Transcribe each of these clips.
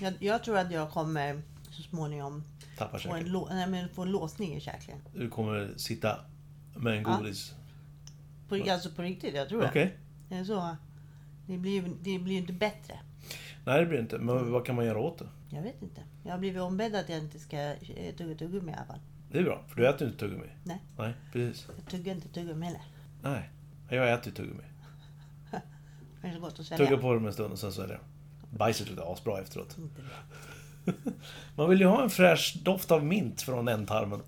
Jag, jag tror att jag kommer så småningom Tappar få en, lå, nej, men få en låsning i käken. Du kommer sitta med en godis. På, alltså på riktigt, jag tror Okej. det. är så. Det blir ju det blir inte bättre. Nej, det blir inte. Men vad kan man göra åt det? Jag vet inte. Jag har blivit ombedd att jag inte ska eh, tugga tuggummi i alla fall. Det är bra, för du äter inte tuggummi. Nej. Nej, precis. Jag tuggar inte tuggummi heller. Nej. Jag äter ju tuggummi. Det är så gott att svälja. Tuggar på dem en stund och sen det Bajset luktar asbra efteråt. Man vill ju ha en fräsch doft av mint från ändtarmen.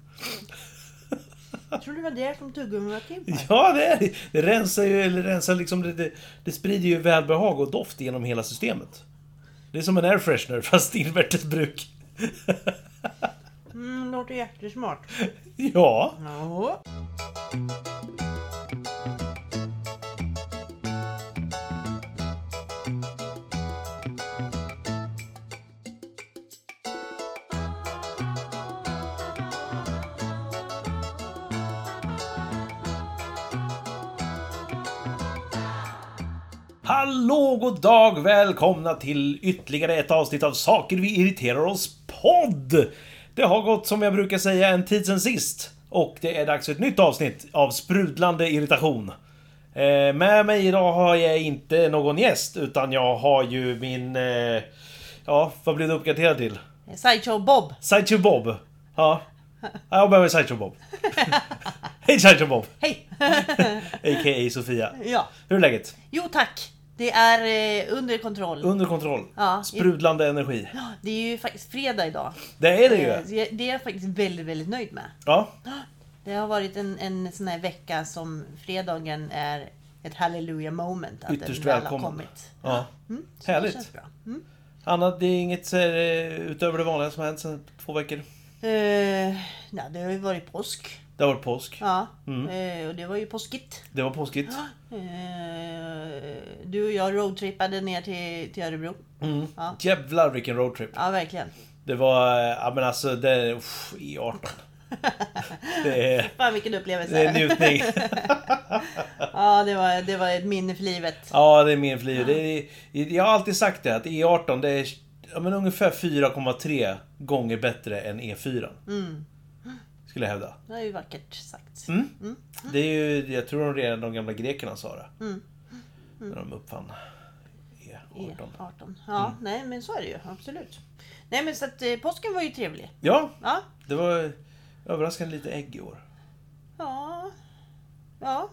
Jag tror det var det som tuggummi var till. Ja, det är det. Rensar ju, eller rensar liksom, det, det, det sprider ju välbehag och doft genom hela systemet. Det är som en air freshener fast invärtes bruk. Mm, låter jättesmart. Ja. Ja. Hallå, god dag! Välkomna till ytterligare ett avsnitt av Saker vi irriterar oss podd! Det har gått, som jag brukar säga, en tid sen sist. Och det är dags för ett nytt avsnitt av sprudlande irritation. Eh, med mig idag har jag inte någon gäst, utan jag har ju min... Eh, ja, vad blev du uppgraderad till? Sideshow Bob. Sideshow Bob. Ja. Jag behöver Sideshow Bob. Hej Sideshow Bob! Hej! A.k.a. Sofia. ja. Hur är läget? Jo tack. Det är eh, under kontroll. Under kontroll. Ja. Sprudlande energi. Ja, Det är ju faktiskt fredag idag. Det är det ju. Eh, Det är jag faktiskt väldigt, väldigt nöjd med. Ja. Det har varit en, en sån här vecka som fredagen är ett hallelujah moment. Att Ytterst den väl har välkommen. kommit. ja. Mm, så det Härligt. känns bra. Mm. Annat, det är inget eh, utöver det vanliga som har hänt sedan två veckor. Eh, ja, det har ju varit påsk. Det har varit påsk. Ja, Mm. eh, och det var ju påskigt. Det var påskigt. Eh, du och jag roadtrippade ner till, till Örebro. Mm. Ja. Jävlar vilken roadtrip. Ja, verkligen. Det var, eh, ja men alltså, det, uff, E18. Det är, Fan vilken upplevelse. det är njutning. Ja, det var, det var ett minne för livet. Ja, det är min flyg. Det är, jag har alltid sagt det, att E18 det är ja, men ungefär 4,3 gånger bättre än E4. Mm. Skulle jag hävda. Det är ju vackert sagt. Mm. Det är ju, jag tror de redan de gamla grekerna sa det. Mm. När de uppfann E18. E18. Ja, Mm. nej men så är det ju. Absolut. Nej men så att eh, påsken var ju trevlig. Ja, Ja. det var överraskande lite ägg i år. Ja. Ja,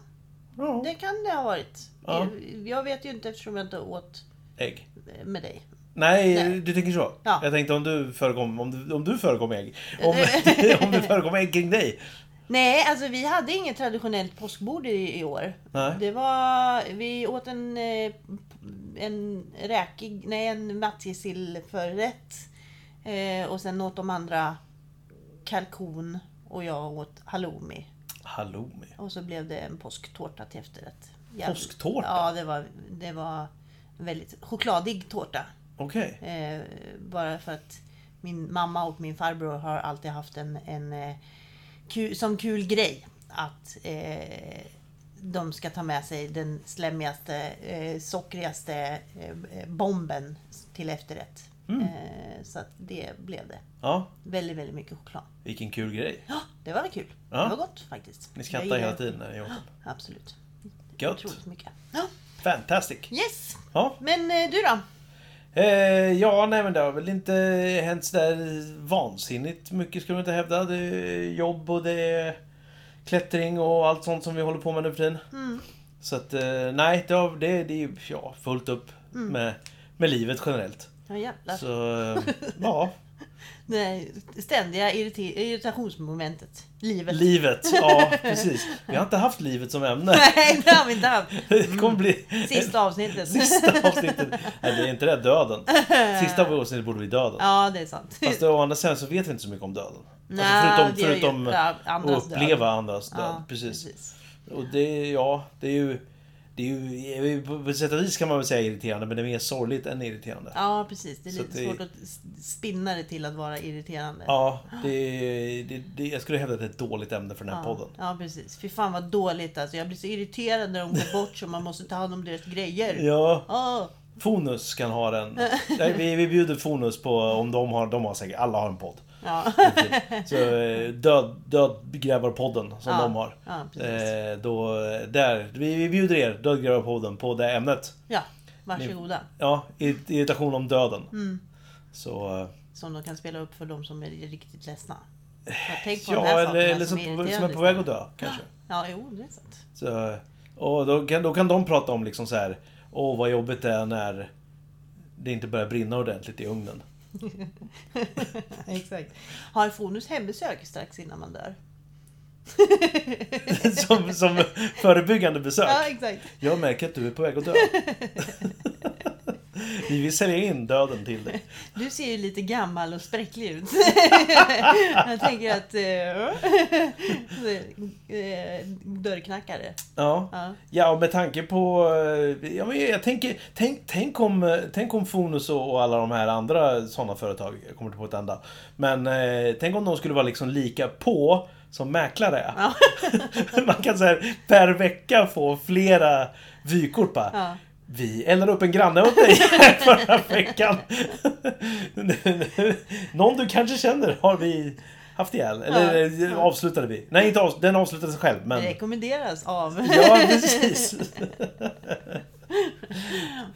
Ja. det kan det ha varit. Ja. Eh, Jag vet ju inte eftersom jag inte åt Ägg. med dig. Nej, Nej. du tänker så? Ja. Jag tänkte om du förekom, om du, om du förekom ägg. Om, om det förekom ägg kring dig. Nej, alltså vi hade inget traditionellt påskbord i, i år. Nej. Det var, vi åt en, eh, en räkig, nej en matjessillförrätt. Eh, och sen åt de andra kalkon och jag åt halloumi. Halloumi. Och så blev det en påsktårta till efterrätt. Jävligt- Påsktårta? Ja, det var, det var väldigt chokladig tårta. Okej. Eh, bara för att min mamma och min farbror har alltid haft en, en eh, ku, som kul grej att eh, de ska ta med sig den slemmigaste, eh, sockrigaste eh, bomben till efterrätt. Mm. Eh, så att det blev det. Ja, Väldigt, väldigt mycket choklad. vilken kul grej. Ja, det var kul. Ja. Det var gott faktiskt. Ni skrattar gillar- hela tiden när ni åt den. Absolut. Gött. Otroligt mycket. Ja. Fantastic. Yes! Ja. Men du då? Eh, ja, nej men det har väl inte hänt sådär vansinnigt mycket skulle jag inte hävda. Det är jobb och det är klättring och allt sånt som vi håller på med nu för tiden. Mm. Så att, eh, nej, det, har, det, det är ja, fullt upp Mm. med, med livet generellt. Ja jävlar. Så, eh, ja. Det ständiga irritationsmomentet. Livet. Livet, ja precis. Vi har inte haft livet som ämne. Nej, det har vi inte haft. Det kommer bli Sista avsnittet. sista avsnittet. Nej, det är inte det, döden. Sista avsnittet borde bli döden. Ja, det är sant. Fast å andra sidan så vet vi inte så mycket om döden. Nej, alltså är ju- förutom, förutom att andras död. uppleva andras död. Ja, precis. Och det, ja, det är ju... Det är ju på sätt och vis kan man väl säga irriterande, men det är mer sorgligt än irriterande. Ja, precis. Det är lite det- svårt att spinna det till att vara irriterande. Ja, det, det, det, jag skulle hävda att det är ett dåligt ämne för den här Ja, podden. ja, precis. Fy fan vad dåligt alltså. Jag blir så irriterad när de går bort så man måste ta hand om deras grejer. Ja, Åh, Fonus kan ha den. Nej, vi, vi bjuder Fonus på om de har, de har säkert, alla har en podd. Ja. Så eh, död, dödgrävarpodden som Ja, de har. ja. Eh, då, där, vi, bjuder er, Dödgrävarpodden, på det ämnet. ja, varsågoda. Ja, ir- irritation om döden. Mm. Så, eh, Som de kan spela upp för de som är riktigt ledsna. Tänk på de ja, här eller, eller som, är som är på väg att dö, kanske. Ja, jo, det är sant. Så, och då kan, då kan de prata om liksom så här. Åh, vad jobbigt det är när det inte börjar brinna ordentligt i ugnen. Exakt. Har Fonus hembesök strax innan man dör? som, som förebyggande besök. Ja, exakt. Jag märker att du är på väg att dö. Vi vill sälja in döden till dig. Du ser ju lite gammal och spräcklig ut. jag tänker att... Eh, eh, dörrknackare. Ja. Ja. Ja, och med tanke på... eh, Ja, men jag tänker, tänk, tänk, om, tänk om Fonus och, alla de här andra sådana företag, jag kommer inte på ett enda. Men eh, tänk om de skulle vara liksom lika på som mäklare. Ja. Man kan så här, per vecka få flera vykort bara. Ja. Vi eldade upp en granne åt dig förra veckan. Någon du kanske känner har vi haft ihjäl. Eller Ja, eh, ja. avslutade vi. Nej, inte av, den avslutade sig själv. Men... Det rekommenderas av... Ja, precis.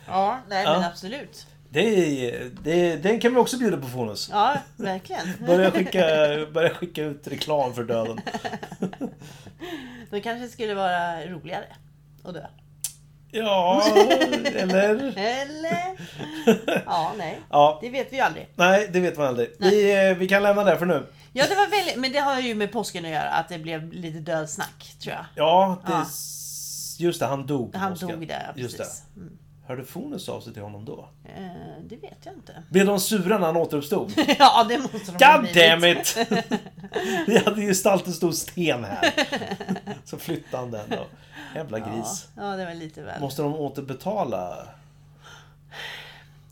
ja, nej men Ja. absolut. Det det, den kan vi också bjuda på Fonus. Ja, verkligen. Börja skicka, börja skicka ut reklam för döden. Då kanske det skulle vara roligare att dö. Ja, eller? Eller? Ja, nej. Ja, Det vet vi ju aldrig. nej, det vet man aldrig. Vi, eh, vi kan lämna det för nu. Ja, det var väldigt, men det har ju med påsken att göra, att det blev lite dödsnack, tror jag. Ja, det, Ja. just det, han dog Han påsken. dog där, Just det. precis. Mm. Hörde Fonus av sig till honom då? Eh, det vet jag inte. Blev de sura när han återuppstod? ja, det måste de God damn it! Vi hade ställt en stor sten här. Så flyttade han den då. Jävla Ja, gris. ja, det var lite väl. Måste de återbetala?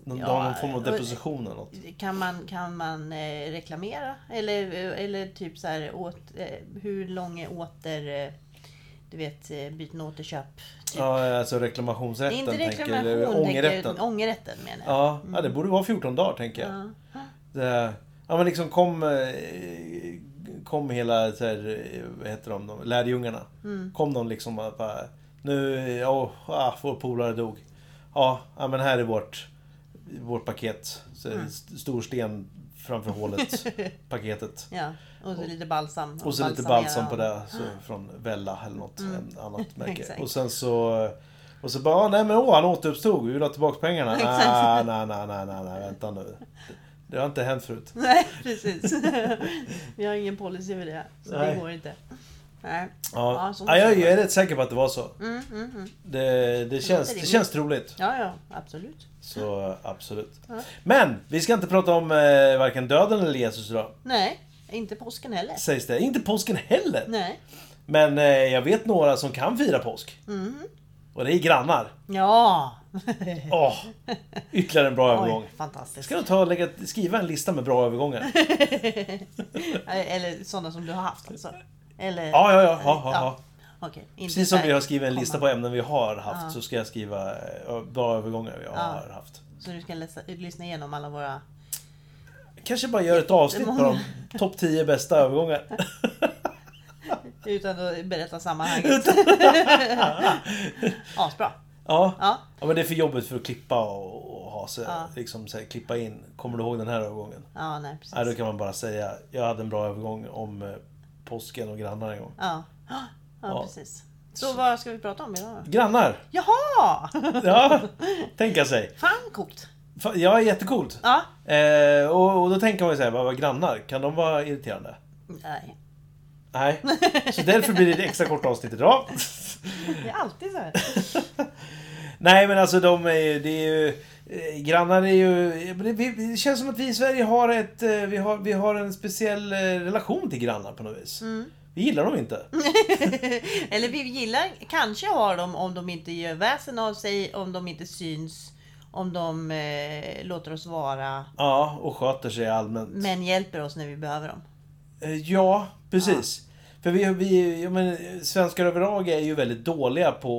Någon, Ja, någon form av deposition eller något? Kan man, kan man eh, reklamera? Eller, eller typ så här, åt, eh, hur lång är åter... Du vet, eh, byten och återköp? Typ. Ja, alltså reklamationsrätten inte tänker reklamation, eller tänker ångerrätten. jag. Ångerrätten menar jag. Ja, ja, det borde vara 14 dagar tänker jag. Ja. Det, ja men liksom kom, eh, kom hela, så här, eh, vad heter de, de lärjungarna. Mm. Kom de liksom bara, nu, ja, ah, vår polare dog. Ja, ja, men här är vårt, vårt paket. Så, Mm. st- Stor sten framför hålet, paketet. Ja, och så lite balsam. Och så lite balsam på det, så från Vella eller något en annat märke. Och sen så... Och så bara, ah, nej men åh, han återuppstod, vi vill ha tillbaka pengarna. Nej, nej, nej, nej, nej, vänta nu. Det har inte hänt förut. Nej, precis. Vi har ingen policy för det. Så Nej. det går inte. Nej. Ja, Ja, ja, jag, är rätt säker på att det var så. Mm, mm, mm. Det, det, känns, det känns troligt. Ja, ja, absolut. Så absolut. Ja. Men, vi ska inte prata om eh, varken döden eller Jesus idag. Nej, inte påsken heller. Sägs det. Inte påsken heller. Nej. Men eh, jag vet några som kan fira påsk. Mm. Och det är grannar. Ja! Åh, ytterligare en bra övergång. Oj, fantastiskt. Ska du ta och lägga, skriva en lista med bra övergångar? Eller sådana som du har haft alltså? Eller, Ja, ja, ja. ja, ja. Okej, Precis som vi har skrivit en lista på komma. ämnen vi har haft Ja. så ska jag skriva eh, bra övergångar vi har haft. Så du ska läsa, lyssna igenom alla våra... Kanske bara gör ett avsnitt på de topp 10 bästa övergångar. Utan att berätta sammanhanget. Asbra. Ja. Ja. ja, men det är för jobbigt för att klippa och, och ha sig, Ja. liksom så här, klippa in. Kommer du ihåg den här övergången? Ja, nej precis. Nej, då kan man bara säga jag hade en bra övergång om eh, påsken och grannar en gång. Ja. Ja, Ja. precis. Så vad ska vi prata om idag då? Grannar! Jaha! Ja, tänka sig. Fan coolt! Ja, jättecoolt. Ja. Eh, och, och då tänker man ju såhär, vad vad grannar? Kan de vara irriterande? Nej. Nej. Så därför blir det ett extra kort avsnitt idag. Det är alltid så här. Nej men alltså de är ju, det är ju... eh, Grannar är ju... Det känns som att vi i Sverige har ett... eh, Vi har, vi har en speciell eh, relation till grannar på något vis. Mm. Vi gillar dem inte. Eller vi gillar, kanske har dem om de inte gör väsen av sig, om de inte syns, om de eh, låter oss vara, Ja, och sköter sig allmänt. men hjälper oss när vi behöver dem. Eh, Ja, precis. För vi, vi jag men, svenskar överlag är ju väldigt dåliga på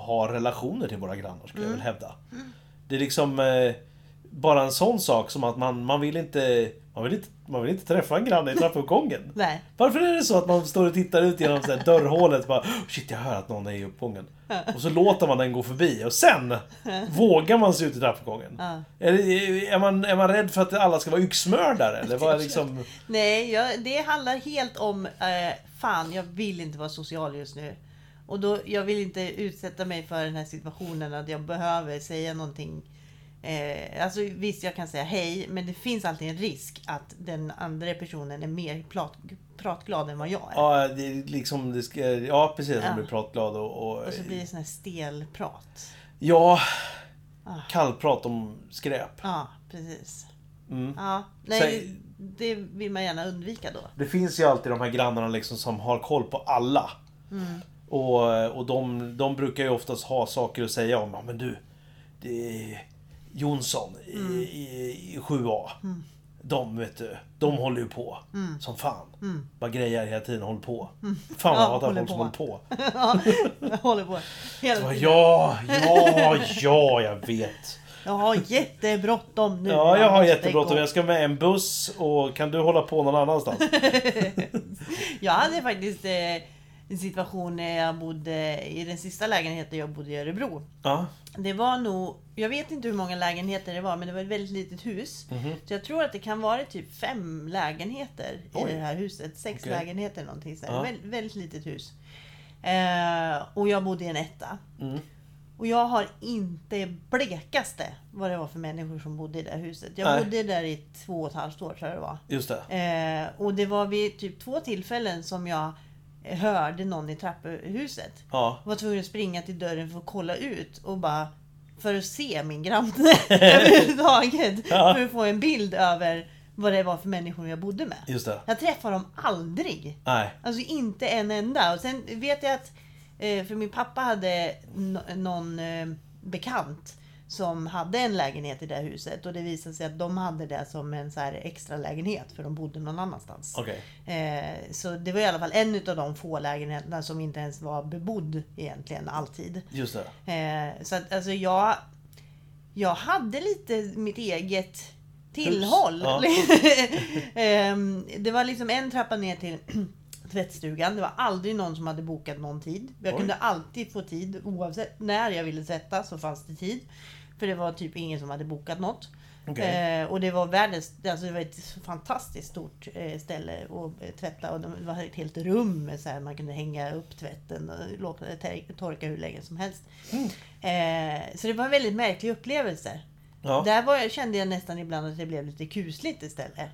att ha relationer till våra grannar, skulle jag Mm. vilja hävda. Det är liksom eh, bara en sån sak som att man, man vill inte... Man vill inte, man vill inte träffa en granne i trappuppgången. Nej. Varför är det så att man står och tittar ut genom så här dörrhålet och bara "Oh, Shit, jag hör att någon är i uppgången. Och så låter man den gå förbi och sen vågar man sig ut i trappuppgången. Ja. Är, är, man, är man rädd för att alla ska vara yxmördare? Eller vad liksom... Nej, jag, det handlar helt om... Eh, fan, jag vill inte vara social just nu. Och då, jag vill inte utsätta mig för den här situationen att jag behöver säga någonting. Eh, alltså visst, jag kan säga hej, men det finns alltid en risk att den andra personen är mer prat, pratglad än vad jag är. Ja, det är liksom... Det ska, ja, precis. Man Ja. blir pratglad och... och Och så blir det sån här stelprat. Ja... Ah. Kallprat om skräp. Ja, precis. Mm. Ja, nej, Så- det vill man gärna undvika då. Det finns ju alltid de här grannarna liksom som har koll på alla. Mm. Och, och de, de brukar ju oftast ha saker att säga om. Ja, men du, det Jonsson i, Mm. i, i 7A. De, vet du, de håller ju på som fan. Bara grejer hela tiden, håller på. Fan vad Mm. Ja, hatar håller folk som på. håller på. ja, håller på. Hela tiden. ja, ja, ja, jag vet. Jag har jättebråttom nu. Ja, jag har jättebråttom. Jag ska med en buss och kan du hålla på någon annanstans? Jag hade faktiskt eh, en situation när jag bodde i den sista lägenheten jag bodde i Örebro. Ja, Det var nog, jag vet inte hur många lägenheter det var, men det var ett väldigt litet hus. Mhm. Så jag tror att det kan vara typ fem lägenheter Oj. i det här huset. Sex Okej. lägenheter någonting sådär. Ja. Väldigt, väldigt litet hus. Eh, och jag bodde i en etta. Mm. Och jag har inte blekaste vad det var för människor som bodde i det huset. Jag Nej. bodde där i två och ett halvt år tror jag det var. just det. Eh, och det var vid typ två tillfällen som jag hörde någon i trapphuset. Ja. Var tvungen att springa till dörren för att kolla ut och bara för att se min granne överhuvudtaget. Ja. För att få en bild över vad det var för människor jag bodde med. Just det. Jag träffade dem aldrig. Nej. Alltså inte en enda. Och sen vet jag att, eh, för min pappa hade någon eh, bekant som hade en lägenhet i det huset och det visade sig att de hade det som en så här extra lägenhet för de bodde någon annanstans. Okej. Eh, så det var i alla fall en av de få lägenheterna som inte ens var bebodd egentligen alltid. Just det. Eh, så att alltså jag, jag hade lite mitt eget tillhåll. Ja. Ehm, det var liksom en trappa ner till tvättstugan. Det var aldrig någon som hade bokat någon tid. Jag Oj. kunde alltid få tid oavsett när jag ville tvätta så fanns det tid. För det var typ ingen som hade bokat något. Okej. Eh, och det var världens, alltså det var ett fantastiskt stort eh, ställe att eh, tvätta och det var ett helt rum så här, man kunde hänga upp tvätten och låta det torka hur länge som helst. Eh, så det var en väldigt märklig upplevelse. Ja. Där var, kände jag nästan ibland att det blev lite kusligt istället.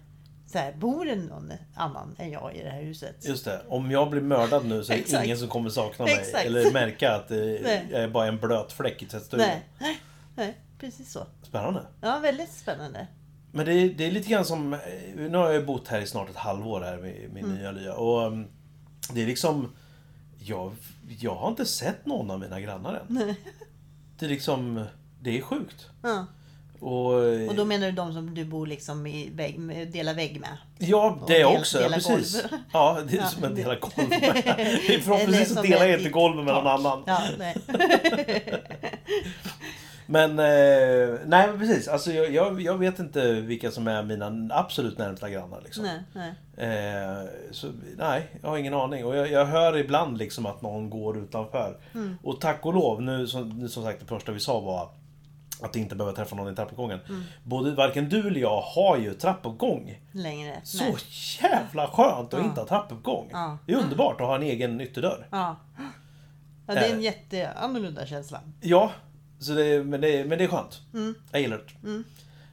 Så här, bor det någon annan än jag i det här huset? Just det. Om jag blir mördad nu så är det ingen som kommer sakna mig. Exakt. Eller märka att eh, jag är bara en blöt fläck i tvättstugan. Nej, nej, nej, precis så. Spännande. Ja, väldigt spännande. Men det är, det är lite grann som... eh, Nu har jag bott här i snart ett halvår här med min Mm. nya lya. Och um, det är liksom... Jag, jag har inte sett någon av mina grannar än. Nej. Det är liksom... Det är sjukt. Ja. Och, Och då menar du de som du bor liksom i vägg, delar vägg med? Ja, det del- också. Ja, dela precis. golv. Ja, det är Ja, som det- dela golv. med. Det är Förhoppningsvis delar jag ett golvet med någon annan. Ja, nej. Men, eh, nej men precis. Alltså jag, jag, jag vet inte vilka som är mina absolut närmsta grannar. Liksom. nej, nej. Eh, så, nej, jag har ingen aning. Och jag, jag hör ibland liksom att någon går utanför. Mm. Och tack och lov, nu som, nu som sagt det första vi sa var att inte behöva träffa någon i trappuppgången. Mm. Både varken du eller jag har ju trappuppgång. Längre. Så Nej. jävla skönt att Ja. inte ha trappuppgång. Ja. Det är underbart att ha en egen ytterdörr. Ja. ja, det är en Eh. jätteannorlunda känsla. Ja, så det, men, det, men det är skönt. Mm. Jag gillar det. Mm.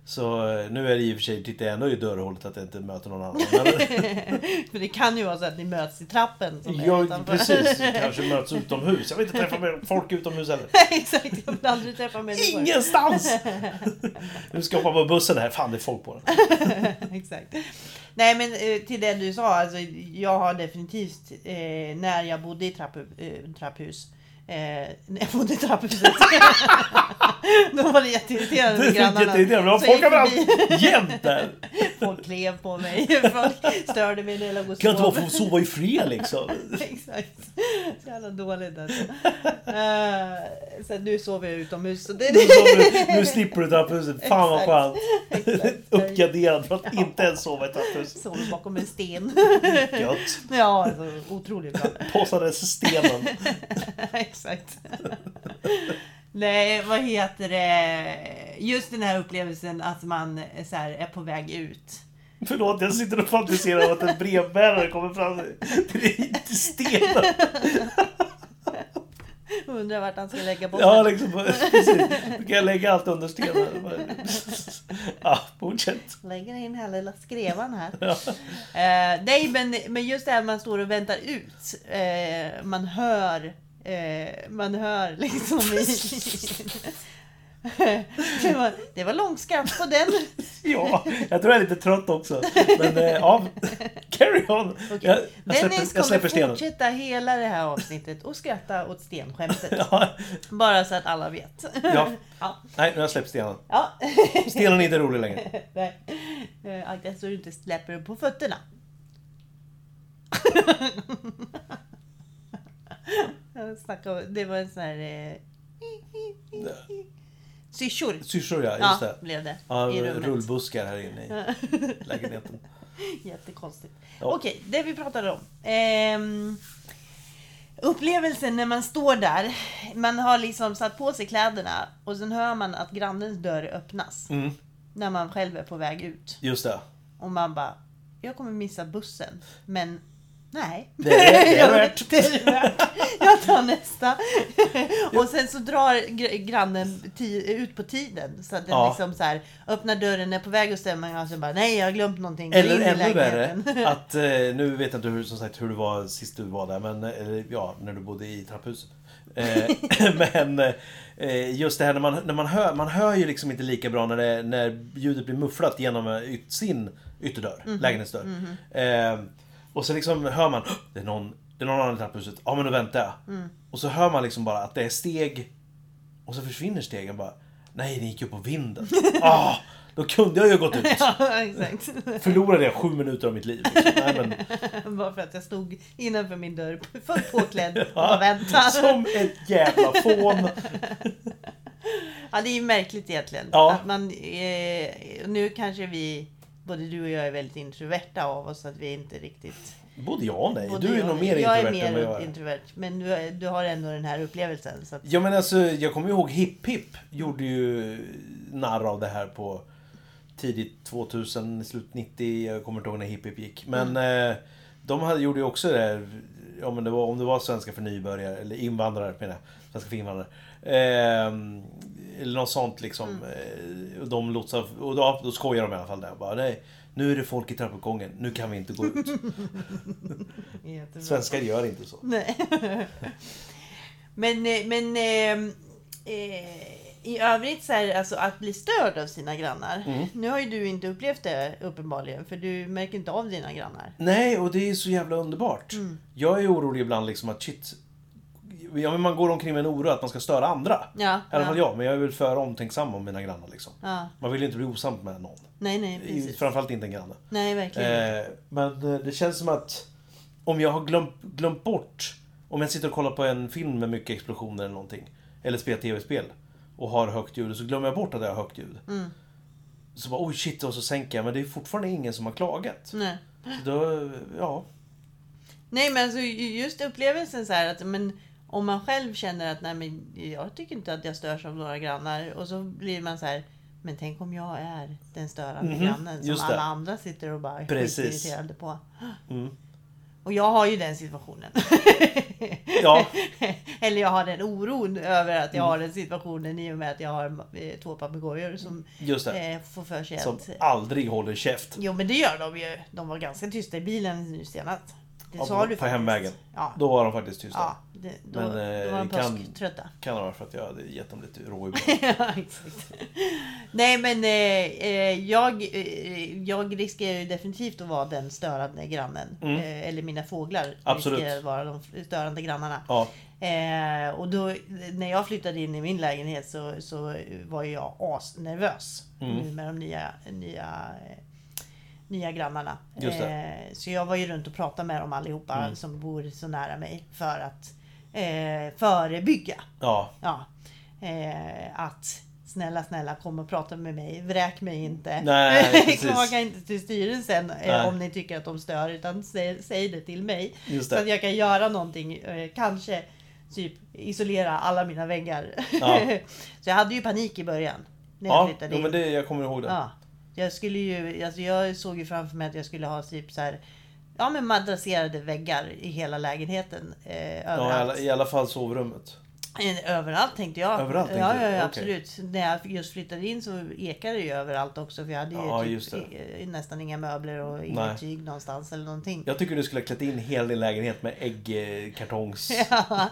Så eh, nu är det i och för sig, tittar jag ändå i dörrhålet att jag inte möter någon annan. För det kan ju vara så att ni möts i trappen som är ja, utanför. precis. Kanske möts utomhus. Jag vill inte träffa med folk utomhus heller. Exakt, jag vill aldrig träffa människor. Ingenstans! Nu ska jag hoppa på bussen här. Fan, det är folk på den. Exakt. Nej men eh, till det du sa, alltså, jag har definitivt eh, när jag bodde i trapp, eh, trapphus Eh, när jag bodde i trapphuset. Då var det jätteirriterande med grannarna. Så Folk överallt förbi- jämt där. Folk klev på mig. Folk störde jag låg och Kan inte bara få sova i fred liksom? Exakt. Så jävla dåligt alltså. Uh, så nu sover jag utomhus. Så det, Nu, sover nu slipper du trapphuset. Fan vad skönt. Uppgraderad för att inte ens sova i trapphus. sover bakom en sten. Gött. ja, alltså, otroligt bra. Påsades stenen. Exakt. Nej, vad heter det? Just den här upplevelsen att man så här, är på väg ut. Förlåt, jag sitter och fantiserar om att en brevbärare kommer fram till, stenen. Undrar vart han ska lägga bort Ja, liksom. Precis. Då kan jag lägga allt under stenen. Ja, fortsätt. Lägger in här lilla skrevan här. Ja. Eh, nej, men, men just det här man står och väntar ut. Eh, man hör eh, man hör liksom i... det, var, det var långskratt på den. Ja, jag tror jag är lite trött också. Men eh, ja, carry on. Jag, jag, Dennis släpper, jag kommer släpper stenen. fortsätta hela det här avsnittet och skratta åt stenskämtet. Ja, Bara så att alla vet. ja. Ja. Nej, nu har jag släppt stenen. ja. Stenen är inte rolig längre. Nej. Eh, så du inte släpper den på fötterna. Snackade om- Det var en sån här... Eh, syrsor. Syrsor ja, Ja, just det. blev det. Ja, I rummet. rullbuskar här inne i lägenheten. Jättekonstigt. Ja. Okej, det vi pratade om. Ehm, upplevelsen när man står där. Man har liksom satt på sig kläderna och sen hör man att grannens dörr öppnas. Mm, När man själv är på väg ut. just det. Och man bara, jag kommer missa bussen. Men nej. Det är- det är Jag- värt. det är värt. Jag tar nästa. och sen så drar gr- grannen ut på tiden. Så att den Ja. liksom så här, öppnar dörren, är på väg att stämma och så bara, nej jag har glömt någonting. Eller ännu värre, att eh, nu vet jag inte hur, som sagt, hur det var sist du var där, men eh, ja, när du bodde i trapphuset. Eh, men just det här när man, när man hör, man hör ju liksom inte lika bra när, det, när ljudet blir mufflat genom yt, sin ytterdörr, Mhm. lägenhetsdörr. Eh, och så liksom hör man, det är någon, det är någon annan i trapphuset, ja men då väntar jag. Mm. Och så hör man liksom bara att det är steg, och så försvinner stegen bara. Nej, det gick ju på vinden. Ah, då kunde jag ju gått ut. ja, exakt. Förlorade jag sju minuter av mitt liv. Liksom. Nej, men, Bara för att jag stod innanför min dörr fullt påklädd Ja, och väntade. som ett jävla fån. Ja, det är ju märkligt egentligen. Ja. Att man, eh, nu kanske vi, både du och jag är väldigt introverta av oss, att vi inte riktigt... Både jag och både Du är jag- nog mer jag introvert är än vad mer jag är. introvert, men du, du har ändå den här upplevelsen. Så att, Ja men alltså, jag kommer ihåg Hipp Hipp gjorde ju narr av det här på tidigt 2000, slut 90, jag kommer inte ihåg när Hipp Hipp gick. Men Mm. eh, de hade, gjorde ju också det här, ja, men det var, om det var svenska för nybörjare, eller invandrare menar jag, svenska för invandrare. Eh, eller något sånt liksom. Mm. Eh, och de lotsar, och då, då skojar de i alla fall där. Bara, nej, nu är det folk i trappuppgången, nu kan vi inte gå ut. Svenskar gör inte så. Nej. men eh, men eh, eh, i övrigt så är det alltså att bli störd av sina grannar. Mm. Nu har ju du inte upplevt det uppenbarligen, för du märker inte av dina grannar. Nej, och det är så jävla underbart. Mm. Jag är orolig ibland liksom att shit... Ja, men man går omkring med en oro att man ska störa andra. Ja, I alla fall ja, jag, men jag är väl för omtänksam om mina grannar liksom. ja. Man vill ju inte bli osams med någon. Nej, nej, precis. Framförallt inte en granne. Nej, verkligen. Eh, men eh, det känns som att om jag har glömt, glömt bort... Om jag sitter och kollar på en film med mycket explosioner eller någonting. Eller spelar tv-spel. Och har högt ljud, så glömmer jag bort att jag har högt ljud. Mm. Så bara oj shit, och så sänker jag. Men det är fortfarande ingen som har klagat. Nej. Så då, ja. nej, men alltså just upplevelsen så här att men om man själv känner att nej, men jag tycker inte att jag störs av några grannar och så blir man så här men tänk om jag är den störande Mhm, grannen som alla andra sitter och bara är Precis. skitirriterade på. Mm. Och jag har ju den situationen. Ja, Eller jag har den oron över att jag Mm. har den situationen i och med att jag har eh, två papegojor som eh, får för sig Som att... aldrig håller käft. Jo men det gör de ju. De var ganska tysta i bilen nu senast. Det sa på- du på faktiskt. hemvägen. Ja. Då var de faktiskt tysta. ja det, då, Men, då var de eh, kan- påsktrötta. Kan ha varit för att jag hade gett dem lite rå ja, exakt. Nej men eh, eh, jag, eh, jag riskerar ju definitivt att vara den störande grannen. Mm. Eh, eller mina fåglar Absolut. riskerar att vara de störande grannarna. Ja, Eh, och då, när jag flyttade in i min lägenhet så, så var jag asnervös. Mm. Nu med de nya, nya nya grannarna. Det. Mm. Eh, så jag var ju runt och pratade med dem allihopa som bor så nära mig för att eh, förebygga. Ja, Ja, eh, att snälla, snälla kom och prata med mig. Vräk mig inte. Nej. Klaga inte till styrelsen eh, Nej. om ni tycker att de stör. Utan säg, säg det till mig. Just Så det. att jag kan göra någonting. Eh, kanske typ isolera alla mina väggar. Ja. så jag hade ju panik i början. När jag ja flyttade in. men det, jag kommer ihåg det. Ja. Jag skulle ju, alltså jag såg ju framför mig att jag skulle ha typ så här Ja men madrasserade väggar i hela lägenheten. Eh, Ja, i, överallt. alla, I alla fall sovrummet. Eh, Överallt tänkte jag. Överallt tänkte ja, ja, ja, absolut. När jag just flyttade in så ekade det ju överallt också. För jag hade ju Ja, typ nästan inga möbler och Nej. inget tyg någonstans eller någonting. Jag tycker du skulle ha klätt in hela din lägenhet med äggkartongs... Ja.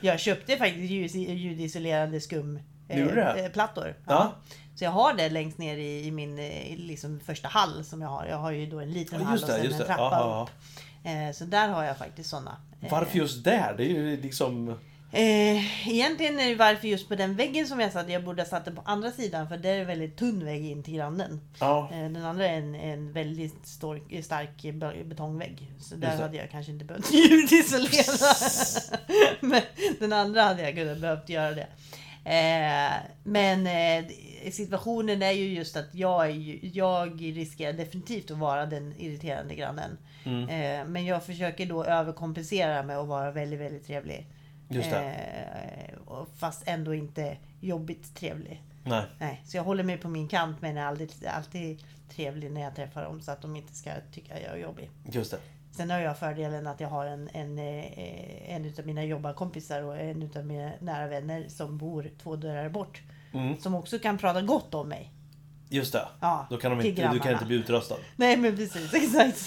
jag köpte faktiskt ljudisolerande skum eh, plattor. Ja. Så jag har det längst ner i, i min eh, liksom första hall som jag har. Jag har ju då en liten Ja, hall och sen en trappa Ja, upp. Eh, så där har jag faktiskt sådana. Varför just där? Det är ju liksom... Eh, egentligen är det varför just på den väggen som jag satt, jag borde ha satt den på andra sidan för det är en väldigt tunn vägg in till grannen. Ja, Eh, den andra är en, en väldigt stor, stark be- betongvägg. Så där hade jag kanske inte behövt ljudisolera. Men den andra hade jag kunnat behövt göra det. Eh, men eh, situationen är ju just att jag, ju, jag riskerar definitivt att vara den irriterande grannen. Mm. Eh, men jag försöker då överkompensera med att vara väldigt, väldigt trevlig. just det. Eh, och fast ändå inte jobbigt trevlig. Nej. Nej, så jag håller mig på min kant men är alltid, alltid trevlig när jag träffar dem så att de inte ska tycka jag är jobbig. Just det. Sen har jag fördelen att jag har en, en, eh, en utav mina jobbarkompisar och en utav mina nära vänner som bor två dörrar bort. Mm. Som också kan prata gott om mig. Just det. Ja, Då kan de till inte, du kan inte bli utröstad. Nej men precis, exakt.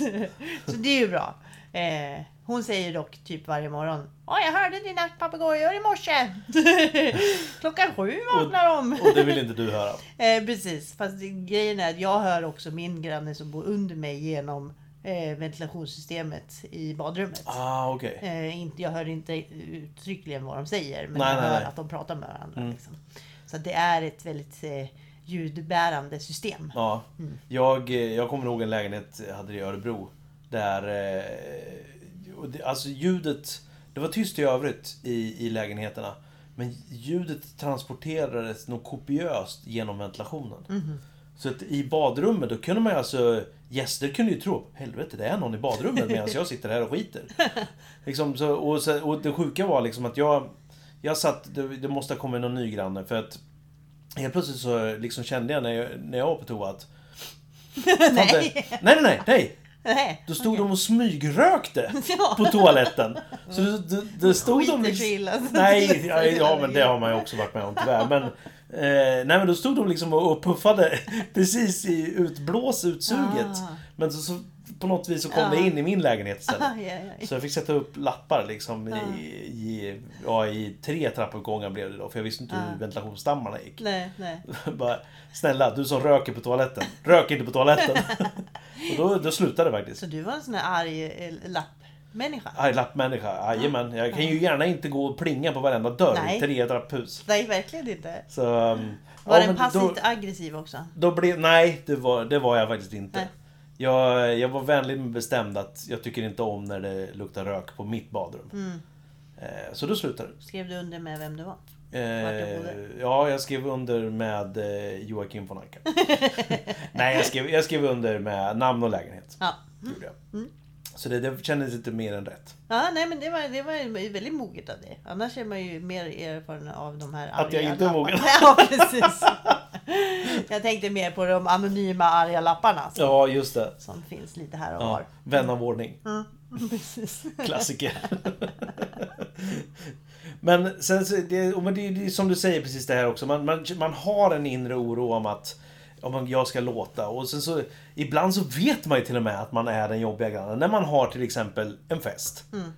Så det är ju bra. Eh, hon säger dock typ varje morgon. Åh jag hörde dina papegojor i morse. Klockan sju vaknar de. Och det vill inte du höra. Eh, precis, fast det- grejen är att jag hör också min granne som bor under mig genom eh, ventilationssystemet i badrummet. Ah, okej. Eh, inte, jag hör inte uttryckligen vad de säger, men Nej, jag nej, hör nej. att de pratar med varandra. Mm. Liksom. Så det är ett väldigt eh, ljudbärande system. Ja. Mm. Jag, eh, jag kommer ihåg en lägenhet jag hade i Örebro. Där... Eh, alltså ljudet... Det var tyst i övrigt i, i lägenheterna. Men ljudet transporterades nog kopiöst genom ventilationen. Mhm. Så att i badrummet, då kunde man ju alltså... Gäster kunde ju tro, helvete det är någon i badrummet medan jag sitter här och skiter. Liksom, så, och, och det sjuka var liksom att jag... Jag satt, det, det måste ha kommit någon ny granne för att... Helt plötsligt så liksom kände jag när jag, när jag var på toa att... Nej. nej, nej, nej, nej! Nej. Då stod de och smygrökte Ja. på toaletten. Så det, det, det stod de Skiter liksom... Nej, ja, ja men det har man ju också varit med om tyvärr. Men, eh, nej men då stod de liksom och och puffade precis i utblåsutsuget. Ah. Men så, så på något vis så kom Ja. det in i min lägenhet istället. Ah, ja, ja. Så jag fick sätta upp lappar liksom Ja. i, i, ja, i tre trappuppgångar blev det då. För jag visste inte hur Ja. ventilationsstammarna gick. Nej, nej. Bara, snälla, du som röker på toaletten. Rök inte på toaletten. och då, då slutade det faktiskt. Så du var en sån här arg eh, lappmänniska? Arg lappmänniska, jajamän. Jag kan ju gärna inte gå och plinga på varenda dörr Nej. i tre trapphus. Nej, verkligen inte. Så, um, Var ja, den men då, passivt aggressiv också? då blev, Nej, det var, det var jag faktiskt inte. Nej. Jag, jag var vänlig men bestämd att jag tycker inte om när det luktar rök på mitt badrum. Mm. Eh, så då slutade det. Skrev du under med vem du var? Eh, ja, jag skrev under med eh, Joakim von Anka. Nej, jag skrev, jag skrev under med namn och lägenhet. Ja. Jag. Mm. Så det, det kändes inte mer än rätt. Ja, nej men det var, det var väldigt moget av det. Annars är man ju mer erfaren av de här Att jag inte är mogen. Ja, precis. Jag tänkte mer på de anonyma arga lapparna som, Ja, just det. som finns lite här och Ja, var. vän av ordning. Mm, precis. Klassiker. men sen det, och men det, det är som du säger precis det här också. Man, man, man har en inre oro om att om jag ska låta. Och sen så ibland så vet man ju till och med att man är den jobbiga grannen. När man har till exempel en fest. Mm.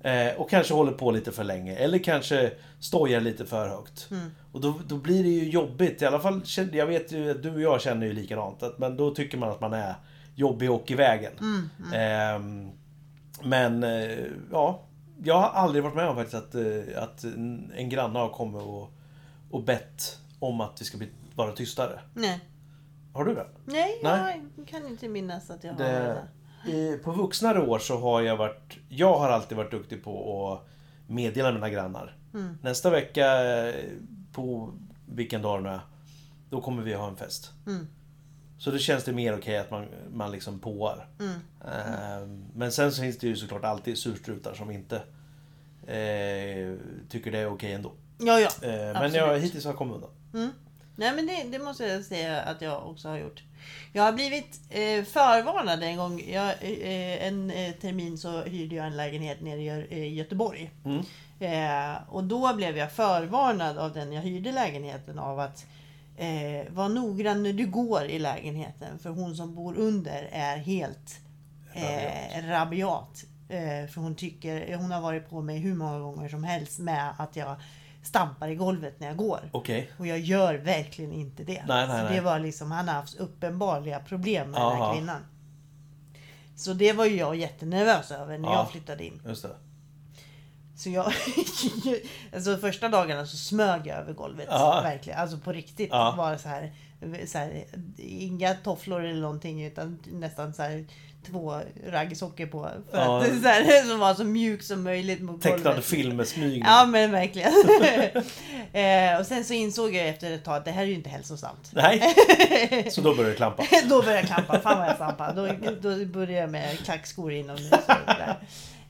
Eh, och kanske håller på lite för länge. Eller kanske stojar lite för högt. Mm. Och då, då blir det ju jobbigt. I alla fall, jag vet ju att du och jag känner ju likadant. Att, men då tycker man att man är jobbig och i vägen. Mm, Ehm, men eh, ja, jag har aldrig varit med om faktiskt att, eh, att en granne har kommit och, och bett om att vi ska bli, vara tystare. Nej. Har du det? Nej, Nej. jag kan inte minnas att jag har det det. i, på vuxnare år så har jag varit... Jag har alltid varit duktig på att meddela mina grannar. Mm. Nästa vecka, eh, på vilken dag det nu är, då kommer vi ha en fest. Mm. Så då känns det mer okej att man, man liksom påar. Mm. Eh, Men sen så finns det ju såklart alltid surstrutar som inte eh, tycker det är okej ändå. Ja, ja. Eh, men jag hittills har kommit undan. Mm. Nej men det, det måste jag säga att jag också har gjort. Jag har blivit eh, förvarnad en gång. Jag, eh, en eh, termin så hyrde jag en lägenhet nere i i Göteborg. Mm. Eh, och då blev jag förvarnad av den jag hyrde lägenheten av att eh, var noggrann när du går i lägenheten. För hon som bor under är helt eh, rabiat. Eh, för hon tycker, hon har varit på mig hur många gånger som helst med att jag stampar i golvet när jag går. Okej. Och jag gör verkligen inte det. Nej, nej, så nej. det var liksom, han har haft uppenbarliga problem med den Aha. här kvinnan. Så det var ju jag jättenervös över när Ja. jag flyttade in. Just det. Så jag, alltså första dagarna så smög jag över golvet. Ja. Verkligen. Alltså på riktigt. Ja. Var så här, så här, inga tofflor eller någonting utan nästan så här två raggsockor på. För Ja. att det så här, som var så mjuk som möjligt mot Tecknad golvet. film med smygning. Ja men verkligen. eh, och sen så insåg jag efter ett tag att det här är ju inte hälsosamt. Nej. Så då börjar det klampa. då började jag klampa. Fan vad jag stampade. Då, då började jag med klackskor inomhus.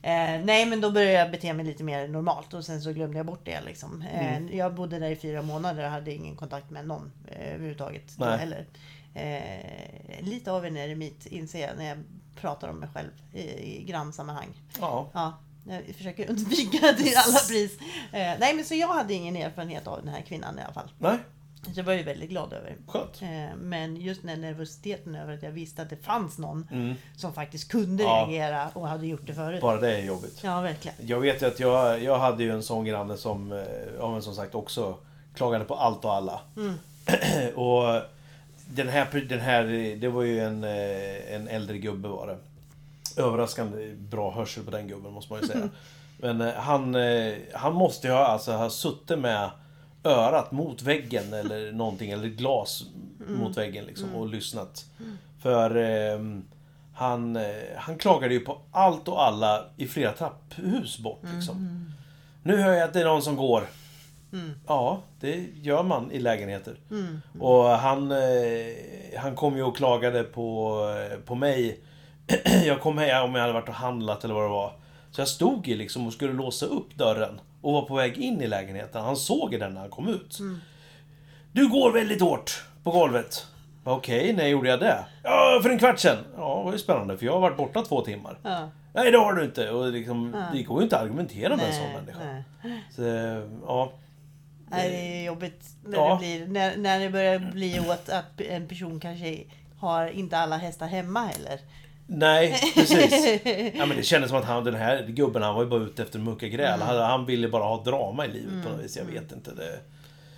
Eh, nej men då började jag bete mig lite mer normalt och sen så glömde jag bort det. Liksom. Eh, Jag bodde där i fyra månader och hade ingen kontakt med någon eh, överhuvudtaget. Då heller. Eh, lite av en eremit inser jag när jag pratar om mig själv i, i grannsammanhang. Ja. Ja, jag försöker undvika till alla pris. Eh, nej men så jag hade ingen erfarenhet av den här kvinnan i alla fall. Nej. Så jag var ju väldigt glad över. Skönt. Eh, Men just den här nervositeten över att jag visste att det fanns någon Mm. som faktiskt kunde Ja. reagera och hade gjort det förut. Bara det är jobbigt. Ja, verkligen. Jag vet ju att jag, jag hade ju en sån granne som, eh, ja, men som sagt också klagade på allt och alla. och den här, den här, det var ju en, eh, en äldre gubbe var det. Överraskande bra hörsel på den gubben måste man ju säga. Men eh, han, eh, han måste ju ha, alltså, ha suttit med örat mot väggen eller någonting, eller glas mot väggen liksom och lyssnat. För ehm, han, eh, han klagade ju på allt och alla i flera trapphus bort liksom. Nu hör jag att det är någon som går. Ja, det gör man i lägenheter. Och han, eh, han kom ju och klagade på, eh, på mig. jag kom här om jag hade varit och handlat eller vad det var. Så jag stod ju liksom och skulle låsa upp dörren och var på väg in i lägenheten. Han såg den när han kom ut. Du går väldigt hårt på golvet. Okej, när gjorde jag det? Ja, för en kvart sedan. Ja, det var ju spännande för jag har varit borta två timmar. Ja. Nej, det har du inte. Och liksom, Det går ju inte att argumentera med en sån Nej, människa. nej. Så, ja. Nej, det är jobbigt när, Ja. det, blir, när, när det börjar bli åt att en person kanske har inte alla hästar hemma heller. Nej, precis. Ja, men det kändes som att han, den här gubben, han var ju bara ute efter mucka gräl. Han, han ville bara ha drama i livet på något vis. Jag vet inte. Det...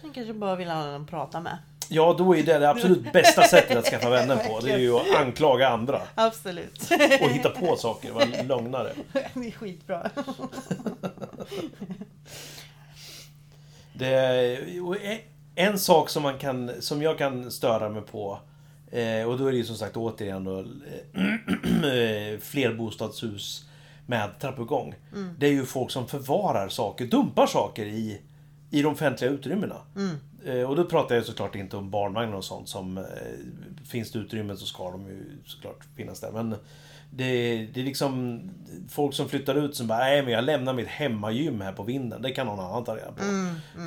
Han kanske bara vill ha någon att prata med. Ja, då är det det absolut bästa sättet att skaffa vänner på. Det är ju att anklaga andra. Absolut. Och hitta på saker, vara lögnare. det är skitbra. Det e- en sak som, man kan, som jag kan störa mig på eh, och då är det ju som sagt återigen då, eh, flerbostadshus med trappuppgång. Det är ju folk som förvarar saker, dumpar saker i, i de offentliga utrymmena. Eh, och då pratar jag såklart inte om barnvagnar och sånt som finns det utrymme så ska de ju såklart finnas där. Men det, det är liksom folk som flyttar ut som bara, nej men jag lämnar mitt hemmagym här på vinden. Det kan någon annan ta reda på.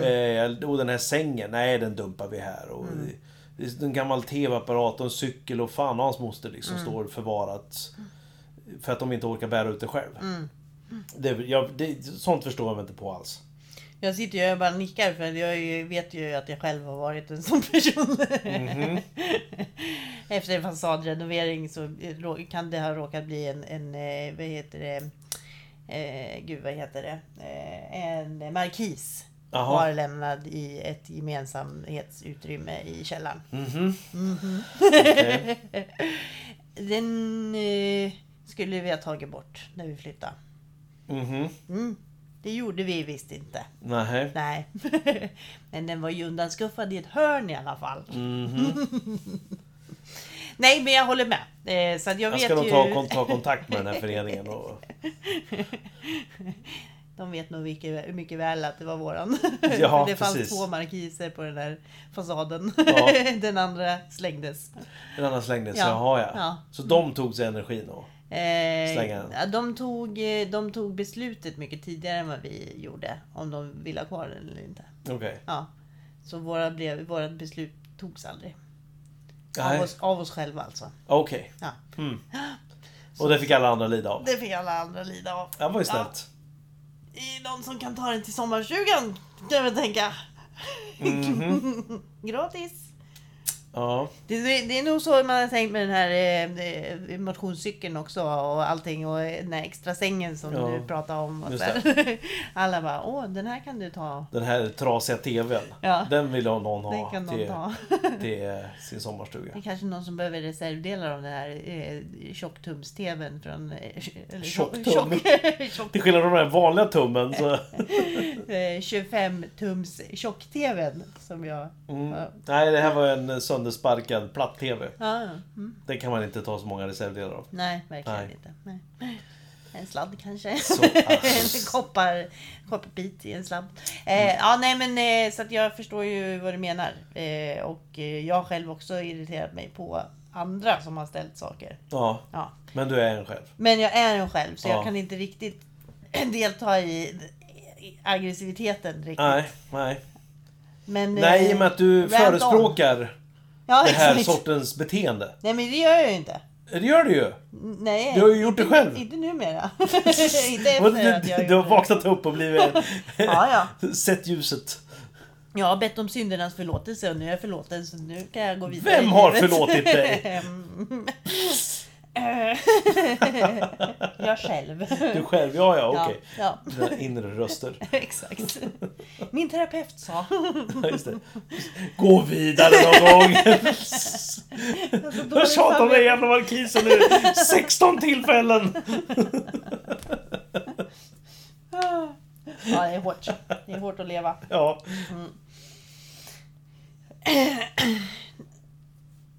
Eh, och den här sängen, nej den dumpar vi här. Och det är En gammal tv-apparat och en cykel och fan och hans moster liksom står förvarat. För att de inte orkar bära ut det själv. Det, jag, det, sånt förstår jag mig inte på alls. Jag sitter ju och bara nickar för jag vet ju att jag själv har varit en sån person. Mhm. Efter en fasadrenovering så kan det ha råkat bli en, en eh, vad heter det, eh, gud vad heter det, eh, en markis. Jaha. Var lämnad i ett gemensamhetsutrymme i källaren. Mhm. Okej. Den eh, skulle vi ha tagit bort när vi flyttade. Mhm. Mm. Det gjorde vi visst inte. Nej. Nej. Men den var ju undanskuffad i ett hörn i alla fall. Mhm. Nej, men jag håller med. Eh, så jag, Jag ska nog ju... ta, ta kontakt med den här föreningen. Och, De vet nog mycket, mycket väl att det var våran. Ja, det fanns precis. två markiser på den där fasaden. Ja. den andra slängdes. en annan slängdes. Ja. Jaha ja. Ja. Så de tog sig energin då? Eh, ja, de, tog, eh, de tog beslutet mycket tidigare än vad vi gjorde. Om de ville ha kvar den eller inte. Okej. Ja. Så våra brev, vårat beslut togs aldrig. Av oss, av oss själva alltså. Okej. Ja. Mm. Och det fick alla andra lida av? Det fick alla andra lida av. Det var ju snällt. I någon som kan ta den till sommarstugan, kan jag väl tänka. Mhm. Gratis. Ja. Det, det, är nog så man har tänkt med den här eh, eh, motionscykeln också och allting och den här extra sängen som Ja. du pratade om. Och så. Alla bara, åh den här kan du ta. Den här trasiga TVn. Ja. Den vill någon ha Den kan någon till, ta. till eh, sin sommarstuga. Det är kanske någon som behöver reservdelar av den här eh, tjocktums-tvn från... Eh, Tjocktum. Tjock, Till skillnad från den här vanliga tummen så... eh, 25-tums tjock-tvn som jag... Mm. Ja. Nej, det här var en eh, söndersparkad platt-TV. Ja, ja. mm. Den kan man inte ta så många reservdelar av. Nej, verkligen Nej. inte. Nej. En sladd kanske. Så, en koppar, kopparbit i en sladd. Eh, ja, nej men eh, så att jag förstår ju vad du menar. Eh, och eh, jag själv också irriterat mig på andra som har ställt saker. Ja, Ja. men du är en själv. Men jag är en själv så Ja. jag kan inte riktigt delta i aggressiviteten riktigt. Nej, nej. Men, eh, Nej, i och med att du förespråkar ja, det här exakt. sortens beteende. Nej men det gör jag ju inte. Det gör du ju. Nej. Du har ju gjort det inte- själv. Inte numera. inte efter att jag Du, du har det. vaknat upp och blivit... Ja, ja. Sett ljuset. Jag har bett om syndernas förlåtelse och nu är jag förlåten så nu kan jag gå vidare Vem har förlåtit dig? Eh, jag själv. Du själv? Ja, ja, Ja, okej. ja, Dina inre röster. exakt. Min terapeut sa. Ja, Just det. Gå vidare någon gång. Jag har tjatat om den jävla markisen nu 16 tillfällen. Ja, det är hårt. Det är hårt att leva. Ja,